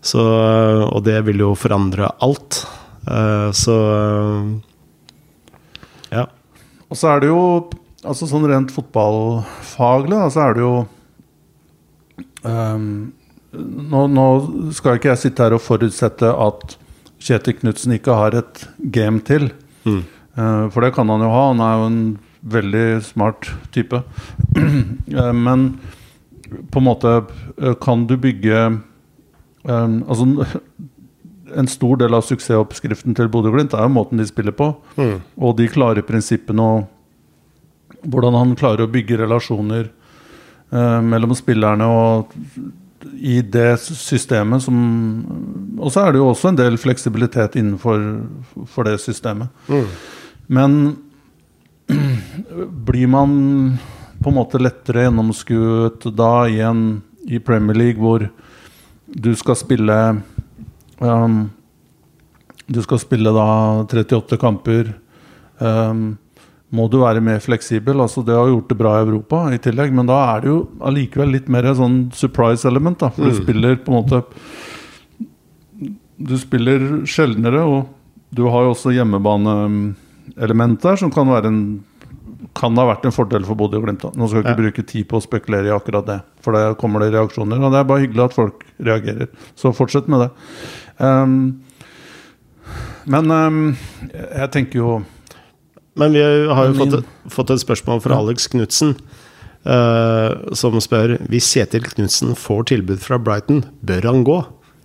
Så, og det vil jo forandre alt. Uh, så ja. Og så er det jo altså Sånn rent fotballfaglig, da, så er det jo ehm, nå, nå skal ikke jeg sitte her og forutsette at Kjetil Knutsen ikke har et game til. Mm. Eh, for det kan han jo ha. Han er jo en veldig smart type. Eh, Men på en måte eh, kan du bygge Altså en stor del av suksessoppskriften til Bodø-Glimt er jo måten de spiller på. Mm. Og de klare prinsippene og hvordan han klarer å bygge relasjoner mellom spillerne og i det systemet som Og så er det jo også en del fleksibilitet innenfor for det systemet. Mm. Men blir man på en måte lettere gjennomskuet da i, en, i Premier League hvor du skal spille um, Du skal spille da 38 kamper. Um, må du være mer fleksibel. altså Det har gjort det bra i Europa i tillegg, men da er det jo allikevel litt mer sånn surprise element. da For du Mm. spiller på en måte Du spiller sjeldnere, og du har jo også hjemmebaneelement der som kan være en kan ha vært en fordel for Bodø og Glimt. Nå skal jeg ikke bruke tid på å spekulere i akkurat det, for da kommer det reaksjoner. Og det er bare hyggelig at folk reagerer. Så fortsett med det. Um, men um, jeg tenker jo Men vi har jo fått, fått et spørsmål fra Ja. Alex Knutsen, uh, som spør Hvis Kjetil Knutsen får tilbud fra Brighton, bør han gå?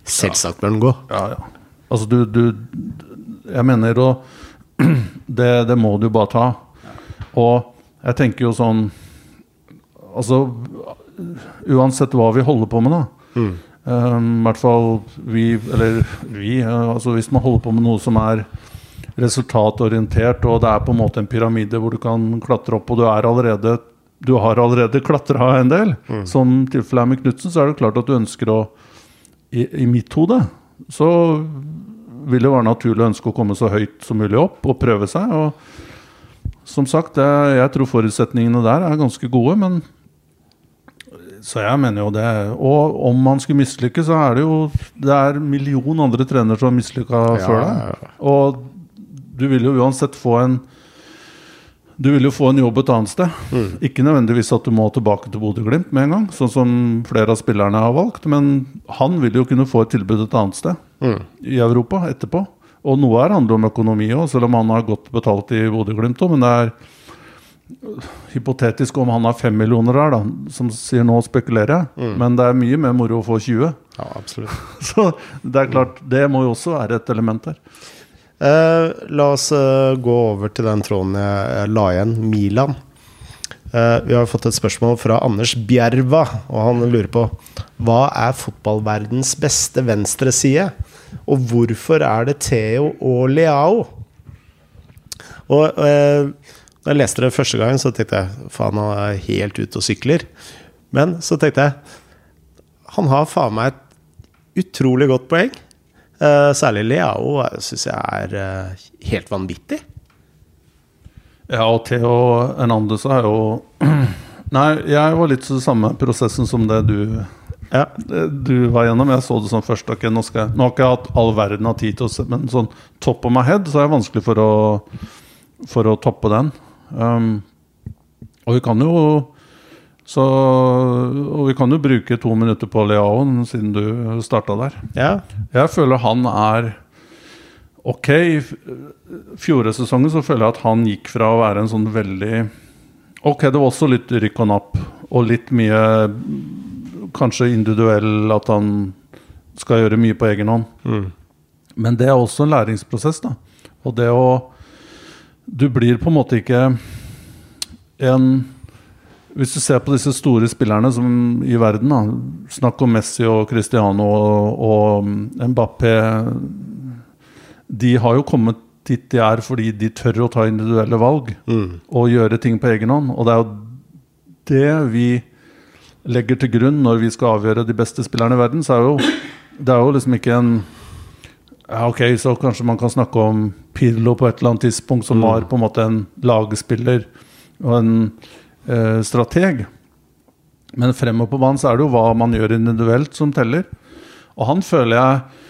Selvsagt bør han gå. Ja, ja. Altså, du, du Jeg mener å det, det må du bare ta. Og jeg tenker jo sånn Altså, uansett hva vi holder på med, da. Mm. Um, I hvert fall vi, eller vi uh, altså Hvis man holder på med noe som er resultatorientert, og det er på en måte en pyramide hvor du kan klatre opp, og du er allerede du har allerede klatra en del, som tilfellet er med Knutsen, så er det klart at du ønsker å I, i mitt hode så vil det være naturlig å ønske å komme så høyt som mulig opp og prøve seg. Og som sagt, jeg, jeg tror forutsetningene der er ganske gode, men så jeg mener jo det. Og om man skulle mislykkes, så er det jo Det er en million andre trenere som har mislykka før deg. ja, ja. Og du vil jo uansett få en Du vil jo få en jobb et annet sted. Mm. Ikke nødvendigvis at du må tilbake til Bodø-Glimt med en gang, sånn som flere av spillerne har valgt, men han vil jo kunne få et tilbud et annet sted Mm. i Europa etterpå. Og noe her handler om økonomi òg, selv om han har godt betalt i Bodø-Glimt òg. Men det er hypotetisk om han har fem millioner der, da, som sier nå spekulerer jeg. Mm. Men det er mye mer moro å få 20. Ja, absolutt. Så det er klart, det må jo også være et element her. Eh, la oss eh, gå over til den tråden jeg, la igjen, Milan. Eh, vi har fått et spørsmål fra Anders Bjerva, og han lurer på Hva er fotballverdens beste venstreside? Og hvorfor er det Theo og Leao? Og da jeg leste det første gang, så tenkte jeg faen, han er helt ute og sykler. Men så tenkte jeg han har faen meg et utrolig godt poeng. Eh, særlig Leao syns jeg er eh, helt vanvittig. Ja, og Theo Hernandez er jo Nei, jeg var litt så samme prosessen som det du, Ja. det du var gjennom. Jeg så det sånn først. Okay, nå, skal jeg, nå har ikke jeg hatt all verden av tid til å se, men sånn top of my head så er det vanskelig for å, for å toppe den. Um, og vi kan jo så, og vi kan jo bruke to minutter på Leao, siden du starta der. ja. Jeg føler han er Ok, i fjoråretsesongen så føler jeg at han gikk fra å være en sånn veldig Ok, det var også litt rykk og napp, og litt mye Kanskje individuell, at han skal gjøre mye på egen hånd. Mm. Men det er også en læringsprosess, da. Og det å Du blir på en måte ikke en Hvis du ser på disse store spillerne som i verden, da, snakk om Messi og Cristiano og, og Mbappé De har jo kommet dit de er fordi de tør å ta individuelle valg Mm. og gjøre ting på egen hånd. Og det er jo det vi legger til grunn når vi skal avgjøre de beste spillerne i verden. Så er jo det er jo liksom ikke en ja, Ok, så kanskje man kan snakke om Pirlo på et eller annet tidspunkt, som var på en måte en lagspiller og en strateg. Men fremover på banen så er det jo hva man gjør individuelt, som teller. Og han føler jeg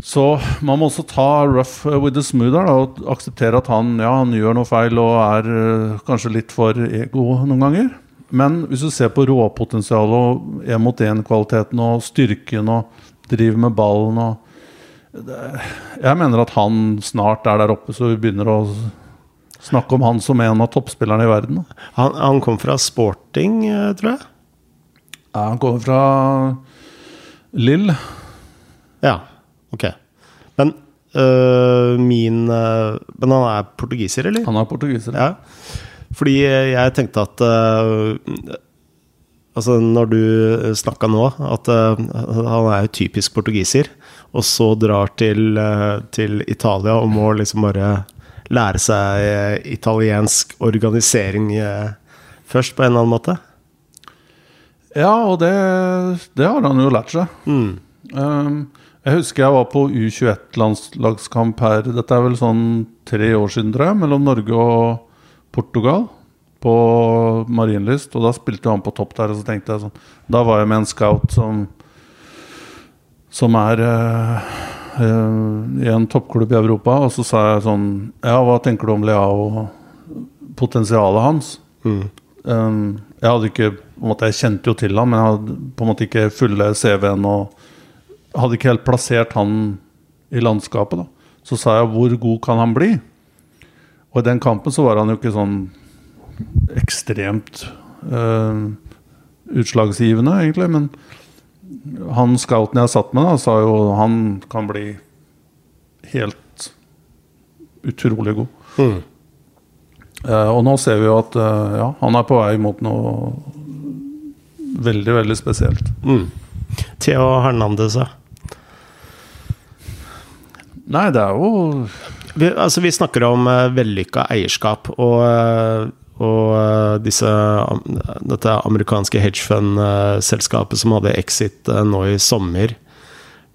Så man må også ta rough with the smooth her, og akseptere at han, ja, han gjør noe feil og er eh, kanskje litt for ego noen ganger. Men hvis du ser på råpotensialet og én-mot-én-kvaliteten og styrken og driver med ballen og det, Jeg mener at han snart er der oppe, så vi begynner å snakke om han som en av toppspillerne i verden. Han, han kom fra sporting, eh, tror jeg. Ja, han kommer fra Lill. Ja, ok. Men øh, min øh, Men han er portugiser, eller? Han er portugiser. Ja. Fordi jeg tenkte at øh, Altså, når du snakka nå, at han er jo typisk portugiser, og så drar til, til Italia og må liksom bare lære seg øh, italiensk organisering øh, først, på en eller annen måte. Ja, og det, det har han jo lært seg. Mm. Um, jeg husker jeg var på U21-landslagskamp her. Dette er vel sånn tre år siden, tror jeg, mellom Norge og Portugal. På Marienlyst. Og da spilte han på topp der. Og så tenkte jeg sånn Da var jeg med en scout som Som er eh, eh, i en toppklubb i Europa. Og så sa jeg sånn Ja, hva tenker du om Leao? Potensialet hans? Mm. Um, jeg hadde ikke på en måte, Jeg kjente jo til han, men jeg hadde på en måte ikke fulle CV-en og hadde ikke helt plassert han i landskapet. da Så sa jeg hvor god kan han bli? Og i den kampen så var han jo ikke sånn ekstremt uh, utslagsgivende, egentlig. Men han scouten jeg satt med, da, sa jo han kan bli helt utrolig god. Mm. Eh, og nå ser vi jo at eh, ja, han er på vei mot noe veldig, veldig spesielt. Mm. Theo Hernandez, ja. Nei, det er jo Vi, altså, vi snakker om uh, vellykka eierskap, og, eh, og eh, disse, dette amerikanske hedgefund-selskapet som hadde exit eh, nå i sommer,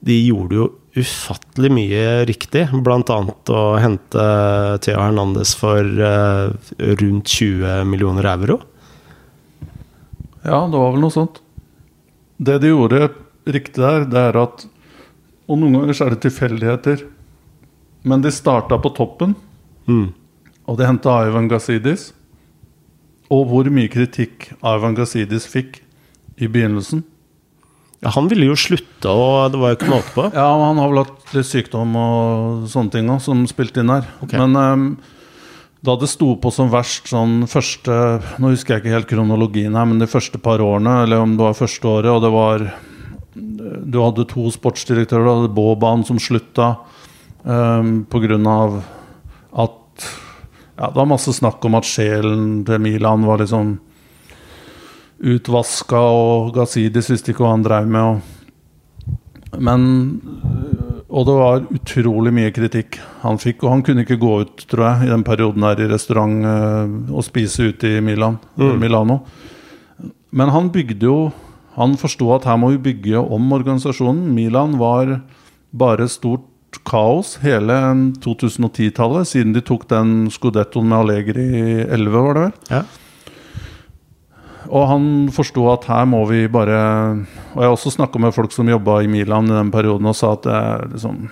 de gjorde jo ufattelig mye riktig, blant annet å hente Theo Hernandez for eh, rundt 20 millioner euro. Ja, det var vel noe sånt. Det de gjorde riktig der, det er at Og noen ganger så er det tilfeldigheter. Men de starta på toppen, Mm. og de henta Ivan Gazidis. Og hvor mye kritikk Ivan Gazidis fikk i begynnelsen. Ja, han ville jo slutte, og det var jo ikke måte på. Ja, han har vel hatt litt sykdom og sånne ting også, som spilte inn her. Okay. Men um, da det sto på som verst sånn første Nå husker jeg ikke helt kronologien her, men de første par årene, eller om det var første året, og det var Du hadde to sportsdirektører, du hadde Boban som slutta um, pga. at ja, Det var masse snakk om at sjelen til Milan var liksom utvaska, og Gazidis visste ikke hva han drev med. Og, men Og det var utrolig mye kritikk han fikk. Og han kunne ikke gå ut, tror jeg, i den perioden her i restaurant eh, og spise ute i Milan, Mm. Milano. Men han bygde jo Han forsto at her må vi bygge om organisasjonen. Milan var bare stort kaos hele 2010-tallet, siden de tok den skudettoen med Allegri i 11, var det vel? Ja. Og han forsto at her må vi bare Og jeg har også snakka med folk som jobba i Milan i den perioden, og sa at det er liksom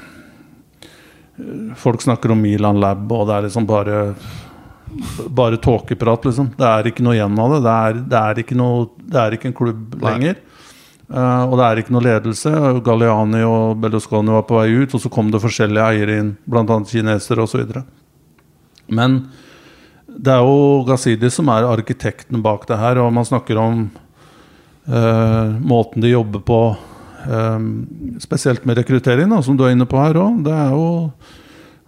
Folk snakker om Milan Lab, og det er liksom bare Bare tåkeprat, liksom. Det er ikke noe igjen av det. Det er, det er, ikke, noe, det er ikke en klubb Nei. lenger. Eh, og det er ikke noe ledelse. Galliani og Berlusconi var på vei ut, og så kom det forskjellige eiere inn, bl.a. kinesere osv. Men det er jo Gazidi som er arkitekten bak det her, og man snakker om uh, måten de jobber på, uh, spesielt med rekruttering, da, som du er inne på her òg.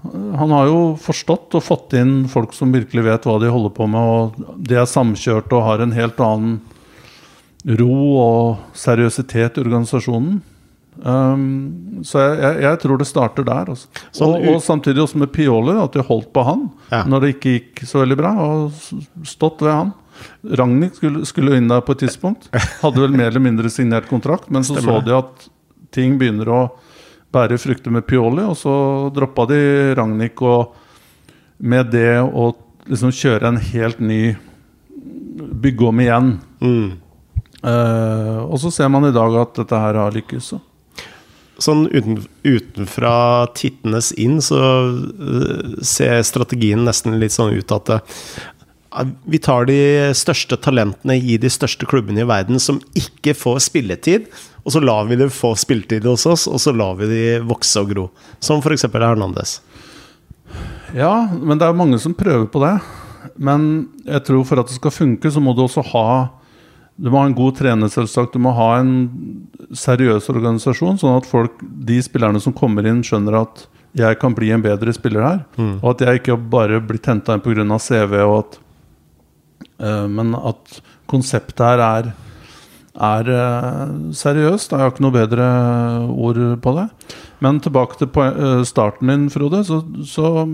Han har jo forstått og fått inn folk som virkelig vet hva de holder på med, og de er samkjørte og har en helt annen ro og seriøsitet i organisasjonen. Um, så jeg, jeg, jeg, tror det starter der. Altså. Sånn og, og, samtidig også med Pioli, at de holdt på han Ja. når det ikke gikk så veldig bra, og stått ved han. Ragnhild skulle, skulle inn der på et tidspunkt. Hadde vel mer eller mindre signert kontrakt, men så Stemmer så de at ting begynner å bære frukter med Pioli, og så droppa de Ragnhild, og med det å liksom kjøre en helt ny Bygge om igjen. Mm. Eh, og så ser man i dag at dette her har lykkes. så. Sånn uten, utenfra tittenes inn, så uh, ser strategien nesten litt sånn ut at uh, vi tar de største talentene i de største klubbene i verden som ikke får spilletid, og så lar vi dem få spilletid hos oss, og så lar vi dem vokse og gro. Som f.eks. Hernandez. Ja, men det er mange som prøver på det. Men jeg tror for at det skal funke, så må du også ha Du må ha en god trener, selvsagt. Du må ha en seriøs organisasjon, sånn at folk, de spillerne som kommer inn, skjønner at jeg kan bli en bedre spiller her. Og at jeg ikke bare blir henta inn pga. CV, og at uh, Men at konseptet her er er uh, seriøst. Jeg har ikke noe bedre ord på det. Men tilbake til eh, starten din, Frode. Så, så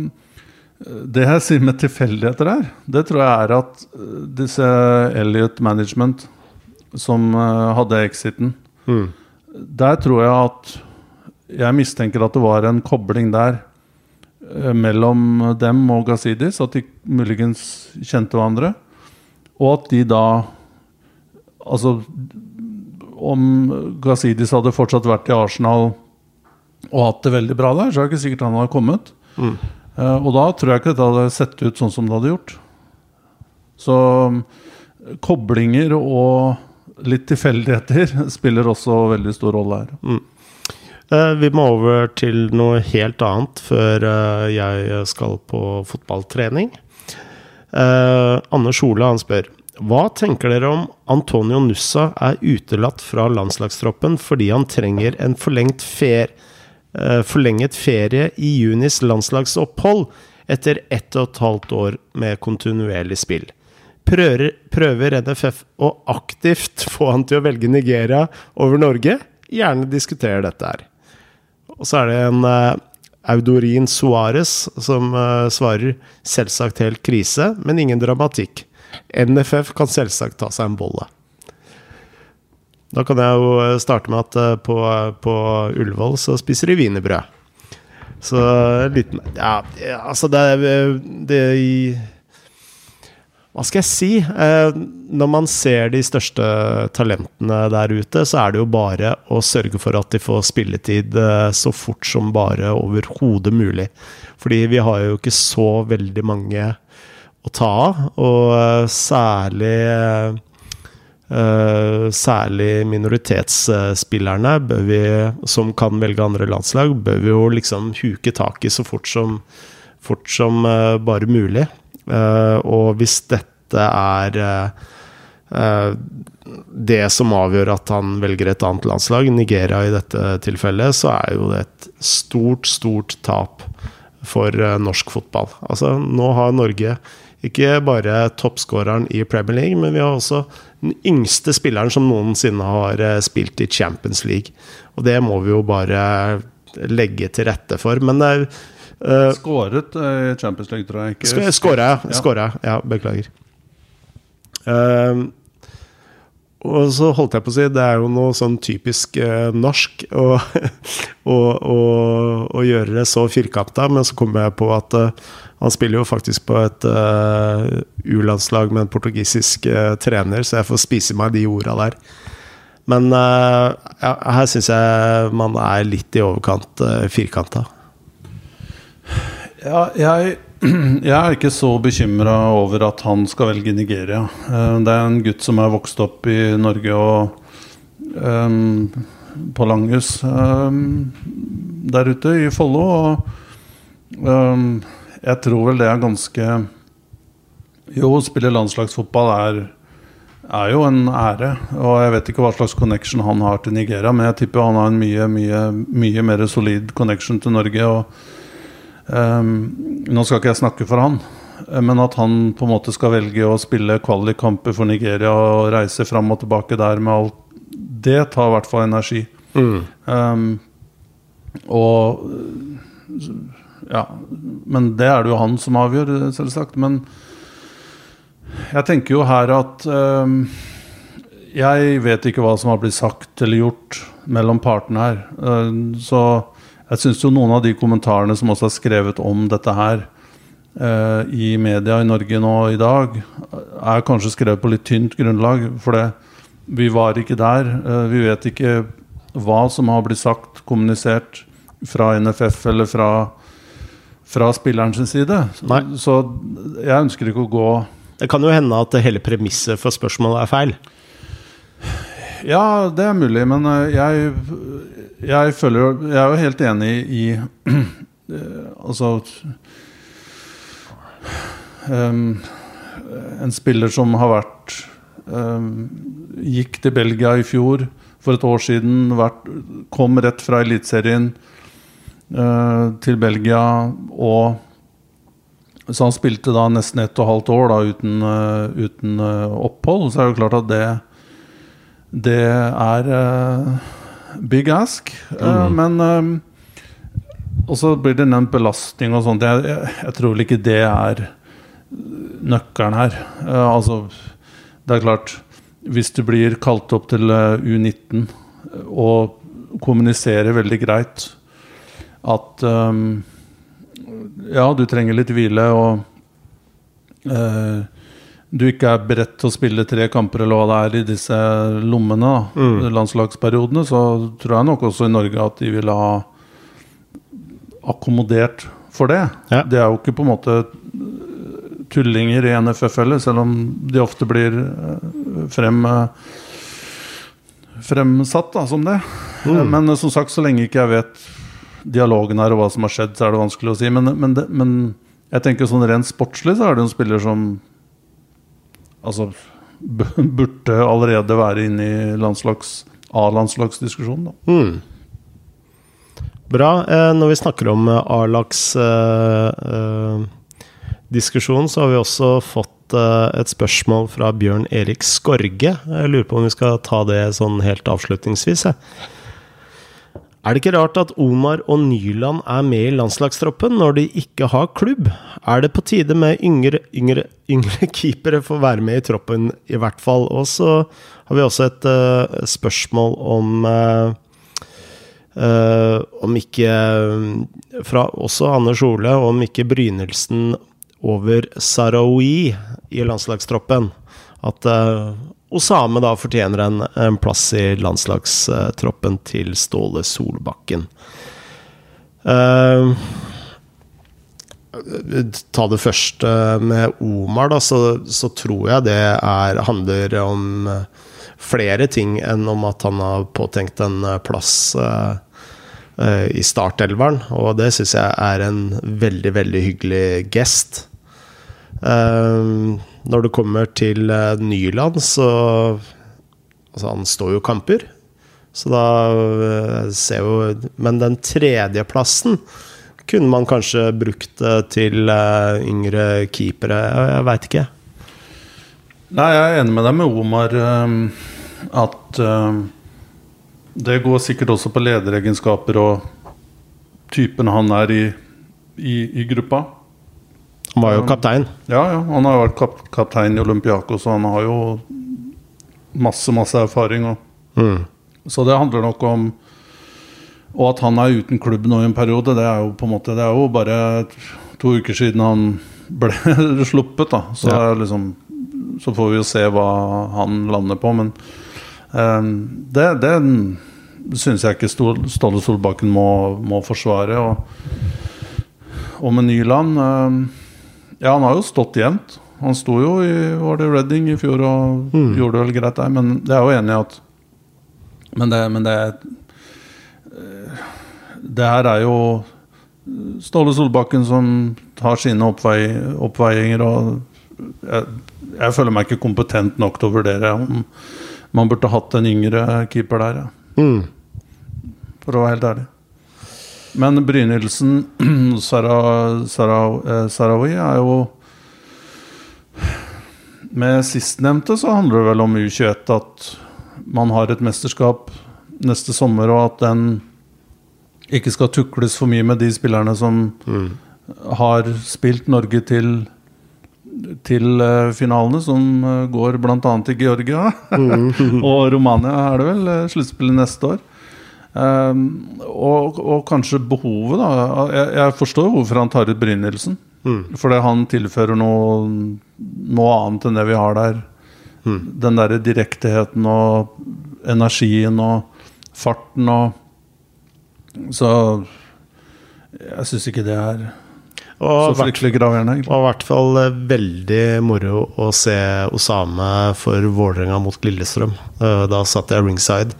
Det jeg sier med tilfeldigheter her, det tror jeg er at eh, disse Elliot Management som eh, hadde exiten, Mm. der tror jeg at Jeg mistenker at det var en kobling der eh, mellom dem og Gazidis. At de muligens kjente hverandre. Og at de da Altså Om Gazidis hadde fortsatt vært i Arsenal og hatt det veldig bra der, så er det ikke sikkert han hadde kommet. Mm. Eh, og da tror jeg ikke dette hadde sett ut sånn som det hadde gjort. Så mm, koblinger og litt tilfeldigheter spiller også veldig stor rolle her. Mm. Vi må over til noe helt annet før eh, jeg skal på fotballtrening. Eh, Anders han spør Hva tenker dere om Antonio Nussa er utelatt fra landslagstroppen fordi han trenger en forlengt fer, eh, forlenget ferie i junis landslagsopphold etter ett og et halvt år med kontinuerlig spill? Prøver NFF å aktivt få han til å velge Nigeria over Norge? Gjerne diskutere dette her. Og så er det en eh, Audorin Suárez som eh, svarer selvsagt helt krise, men ingen dramatikk. NFF kan selvsagt ta seg en bolle. Da kan jeg jo eh, starte med at eh, på, på Ullevål så spiser de wienerbrød. Så en liten Ja, altså det, det Hva skal jeg si? Eh, når man ser de største talentene der ute, så er det jo bare å sørge for at de får spilletid eh, så fort som bare overhodet mulig. Fordi vi har jo ikke så veldig mange å ta av, og eh, særlig eh, Særlig minoritetsspillerne vi, som kan velge andre landslag, bør vi jo liksom huke tak i så fort som, fort som eh, bare mulig. Eh, og hvis dette er eh, eh, det som avgjør at han velger et annet landslag, Nigeria i dette tilfellet, så er jo det et stort, stort tap for eh, norsk fotball. Altså, nå har Norge ikke bare toppskåreren i Premier League, men vi har også den yngste spilleren som noensinne har eh, spilt i Champions League. Og det må vi jo bare legge til rette for. Men det er Uh, Skåret eh, i Champions League, tror jeg. Skåra. Ja. Ja, beklager. Ehm, og så holdt jeg på å si, det er jo noe sånn typisk eh, norsk å, å, å, å gjøre det så firkanta, men så kom jeg på at eh, han spiller jo faktisk på et eh, U-landslag med en portugisisk eh, trener, så jeg får spise meg de orda der. Men eh, ja, her syns jeg man er litt i overkant uh, firkanta. Ja, jeg, jeg er ikke så bekymra over at han skal velge Nigeria. Eh, Det er en gutt som er vokst opp i Norge og um, på Langhus um, der ute i Follo. Og um, jeg tror vel det er ganske Jo, å spille landslagsfotball er, er jo en ære. Og jeg vet ikke hva slags connection han har til Nigeria, men jeg tipper han har en mye, mye, mye mer solid connection til Norge. og um, Nå skal ikke jeg snakke for han, men at han på en måte skal velge å spille kvalikkamper for Nigeria og reise fram og tilbake der med alt Det tar i hvert fall energi. Mm. Um, og Ja, men det er det jo han som avgjør, selvsagt. Men jeg tenker jo her at um, Jeg vet ikke hva som har blitt sagt eller gjort mellom partene her. Uh, så jeg syns jo noen av de kommentarene som også er skrevet om dette her uh, i media i Norge nå i dag, er kanskje skrevet på litt tynt grunnlag. For det, vi var ikke der. Uh, vi vet ikke hva som har blitt sagt, kommunisert fra NFF eller fra, fra spilleren sin side. Nei. Så jeg ønsker ikke å gå Det kan jo hende at hele premisset for spørsmålet er feil. Ja, det er mulig, men eh, jeg, jeg føler Jeg er jo helt enig i eh, Altså um, En spiller som har vært um, Gikk til Belgia i fjor for et år siden. Vært, kom rett fra Eliteserien uh, til Belgia og Så han spilte da nesten ett og halvt år da, uten, uh, uten uh, opphold. Så er det jo klart at det det er big ask. Uh, Men um, Og så blir det nevnt belastning og sånt. Jeg, jeg, jeg, tror vel ikke det er nøkkelen her. Uh, altså, det er klart Hvis du blir kalt opp til U19 og kommuniserer veldig greit at um, Ja, du trenger litt hvile og du ikke er beredt til å spille tre kamper eller hva det er i disse lommene, mm. landslagsperiodene, så tror jeg nok også i Norge at de ville ha akkommodert for det. Ja. Det er jo ikke på en måte tullinger i NFF heller, selv om de ofte blir frem fremsatt da, som det. Mm. Men som sagt, så lenge ikke jeg vet dialogen her og hva som har skjedd, så er det vanskelig å si. Men, men, det, men jeg tenker sånn rent sportslig så er det en spiller som altså, burde allerede være inne i landslags, A-landslagsdiskusjonen. Mm. Bra. Eh, når vi snakker om A-lagsdiskusjon, eh, eh, så har vi også fått eh, et spørsmål fra Bjørn Erik Skorge. Jeg lurer på om vi skal ta det sånn helt avslutningsvis. Jeg. Er det ikke rart at Omar og Nyland er med i landslagstroppen når de ikke har klubb? Er det på tide med yngre, yngre, yngre keepere for å være med i troppen, i hvert fall? Og så har vi også et uh, spørsmål om uh, uh, Om ikke Fra også Anders Ole, om ikke brynelsen over Sarawi i landslagstroppen. At Osame da fortjener en, en plass i landslagstroppen til Ståle Solbakken. Uh, ta det først med Omar, da, så, så, tror jeg det er, handler om flere ting enn om at han har påtenkt en plass uh, uh, i startelveren. Og det syns jeg er en veldig, veldig hyggelig gest. Uh, når det kommer til uh, Nyland, så Altså, han står jo kamper. Så da uh, ser jo Men den tredjeplassen kunne man kanskje brukt uh, til yngre keepere. Jeg veit ikke. Nei, jeg er enig med deg med Omar. at det går sikkert også på lederegenskaper og typen han er i, i, i gruppa. Han var jo kaptein. Ja, ja, han har vært kap kaptein i Olympiakos, og han har jo masse, masse erfaring. Mm. Så det handler nok om Og at han er uten klubb nå i en periode, det er jo på en måte Det er jo bare to uker siden han ble sluppet, da. Så, ja. liksom, så får vi jo se hva han lander på. Men um, det, det syns jeg ikke Ståle Solbakken må, må forsvare. Og, og med Nyland um, ja, han har jo stått jevnt. Han sto jo i var det Reading i fjor og mm. gjorde det vel greit der, men det er jo enig i at Men det, men det eh, Det her er jo Ståle Solbakken som har sine oppvei, oppveiinger, og jeg, jeg, føler meg ikke kompetent nok til å vurdere om man burde hatt en yngre keeper der, ja. mm. For å være helt ærlig. Men Brynildsen, eh, Sarawi, er jo Med sistnevnte så handler det vel om U21 at man har et mesterskap neste sommer, og at den ikke skal tukles for mye med de spillerne som har spilt Norge til til eh, finalene, som eh, går bl.a. til Georgia. og Romania er det vel, sluttspillet neste år. Um, og, og kanskje behovet, da. Jeg, jeg forstår hvorfor han tar ut Brynildsen. Fordi han tilfører noe, noe annet enn det vi har der. Den derre direktheten og energien og farten og Så jeg syns ikke det er Og så fryktelig graverende. egentlig. og i hvert fall eh, veldig moro å se Osame for Vålerenga mot Lillestrøm. Eh, Da satt jeg ringside.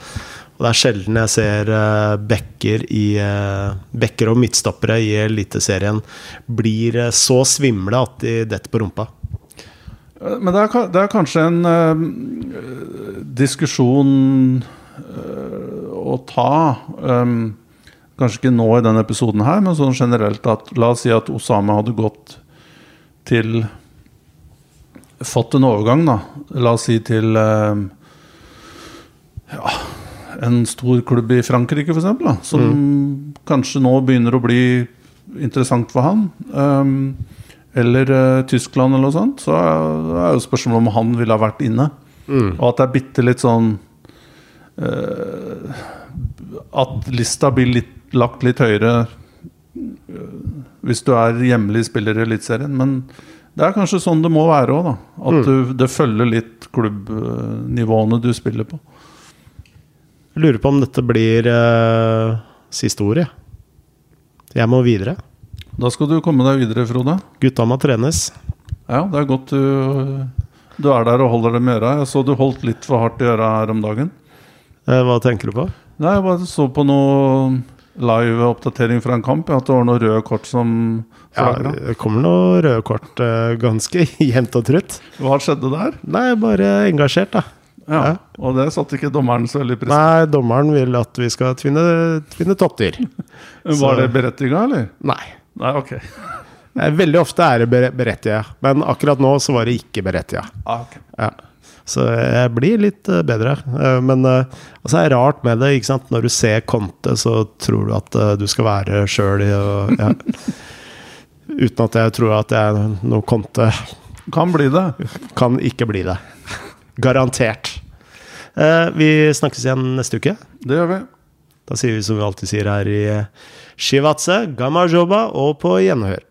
Og det er sjelden jeg ser bekker Bekker i, eh, backer og midtstoppere i Eliteserien blir eh, så svimle at de detter på rumpa. Men det er, det er kanskje en uh, diskusjon uh, å ta. Um, kanskje ikke nå i denne episoden her, men sånn generelt at La oss si at Osama hadde gått til Fått en overgang, da. La oss si til uh, ja, en stor klubb i Frankrike, f.eks. som som kanskje nå begynner å bli interessant for han. Um, eller uh, Tyskland eller noe sånt. Så er jo spørsmålet om han ville ha vært inne. Og at det er bitte litt sånn uh, At lista blir litt, lagt litt høyere uh, hvis du er hjemlig spiller i Eliteserien. Men det er kanskje sånn det må være òg, da. At du, det følger litt klubbnivåene du spiller på. Jeg lurer på om dette blir uh, siste ord, jeg. Må videre. Da skal du komme deg videre, Frode. Gutta må trenes. Ja, det er godt du, du er der og holder dem i øra. Jeg så du holdt litt for hardt i øra her om dagen. Eh, Hva tenker du på? Nei, jeg bare så på noe live-oppdatering fra en kamp. At det var noen røde kort som Ja, det kommer noen røde kort eh, ganske jevnt og trutt. Hva skjedde der? Nei, bare engasjert, da. Ja, Ja. Og det satte ikke dommeren så veldig pris på. Nei, dommeren vil at vi skal tvinne, tvinne toppdyr. Var det berettiga, eller? Nei. Nei, ok. Veldig ofte er det berettiga, men akkurat nå så var det ikke berettiget. Ah, ok. Ja. Så jeg blir litt eh, bedre. Eh, Men eh, altså, det er rart med det. ikke sant? Når du ser Conte, så tror du at du skal være sjøl ja. Uten at jeg tror at jeg er noe Conte. Kan bli det. Kan ikke bli det. Garantert. Eh, Vi snakkes igjen neste uke. Det gjør vi. Da sier vi som vi alltid sier her i Shivatse, Gamajoba og på gjenhør.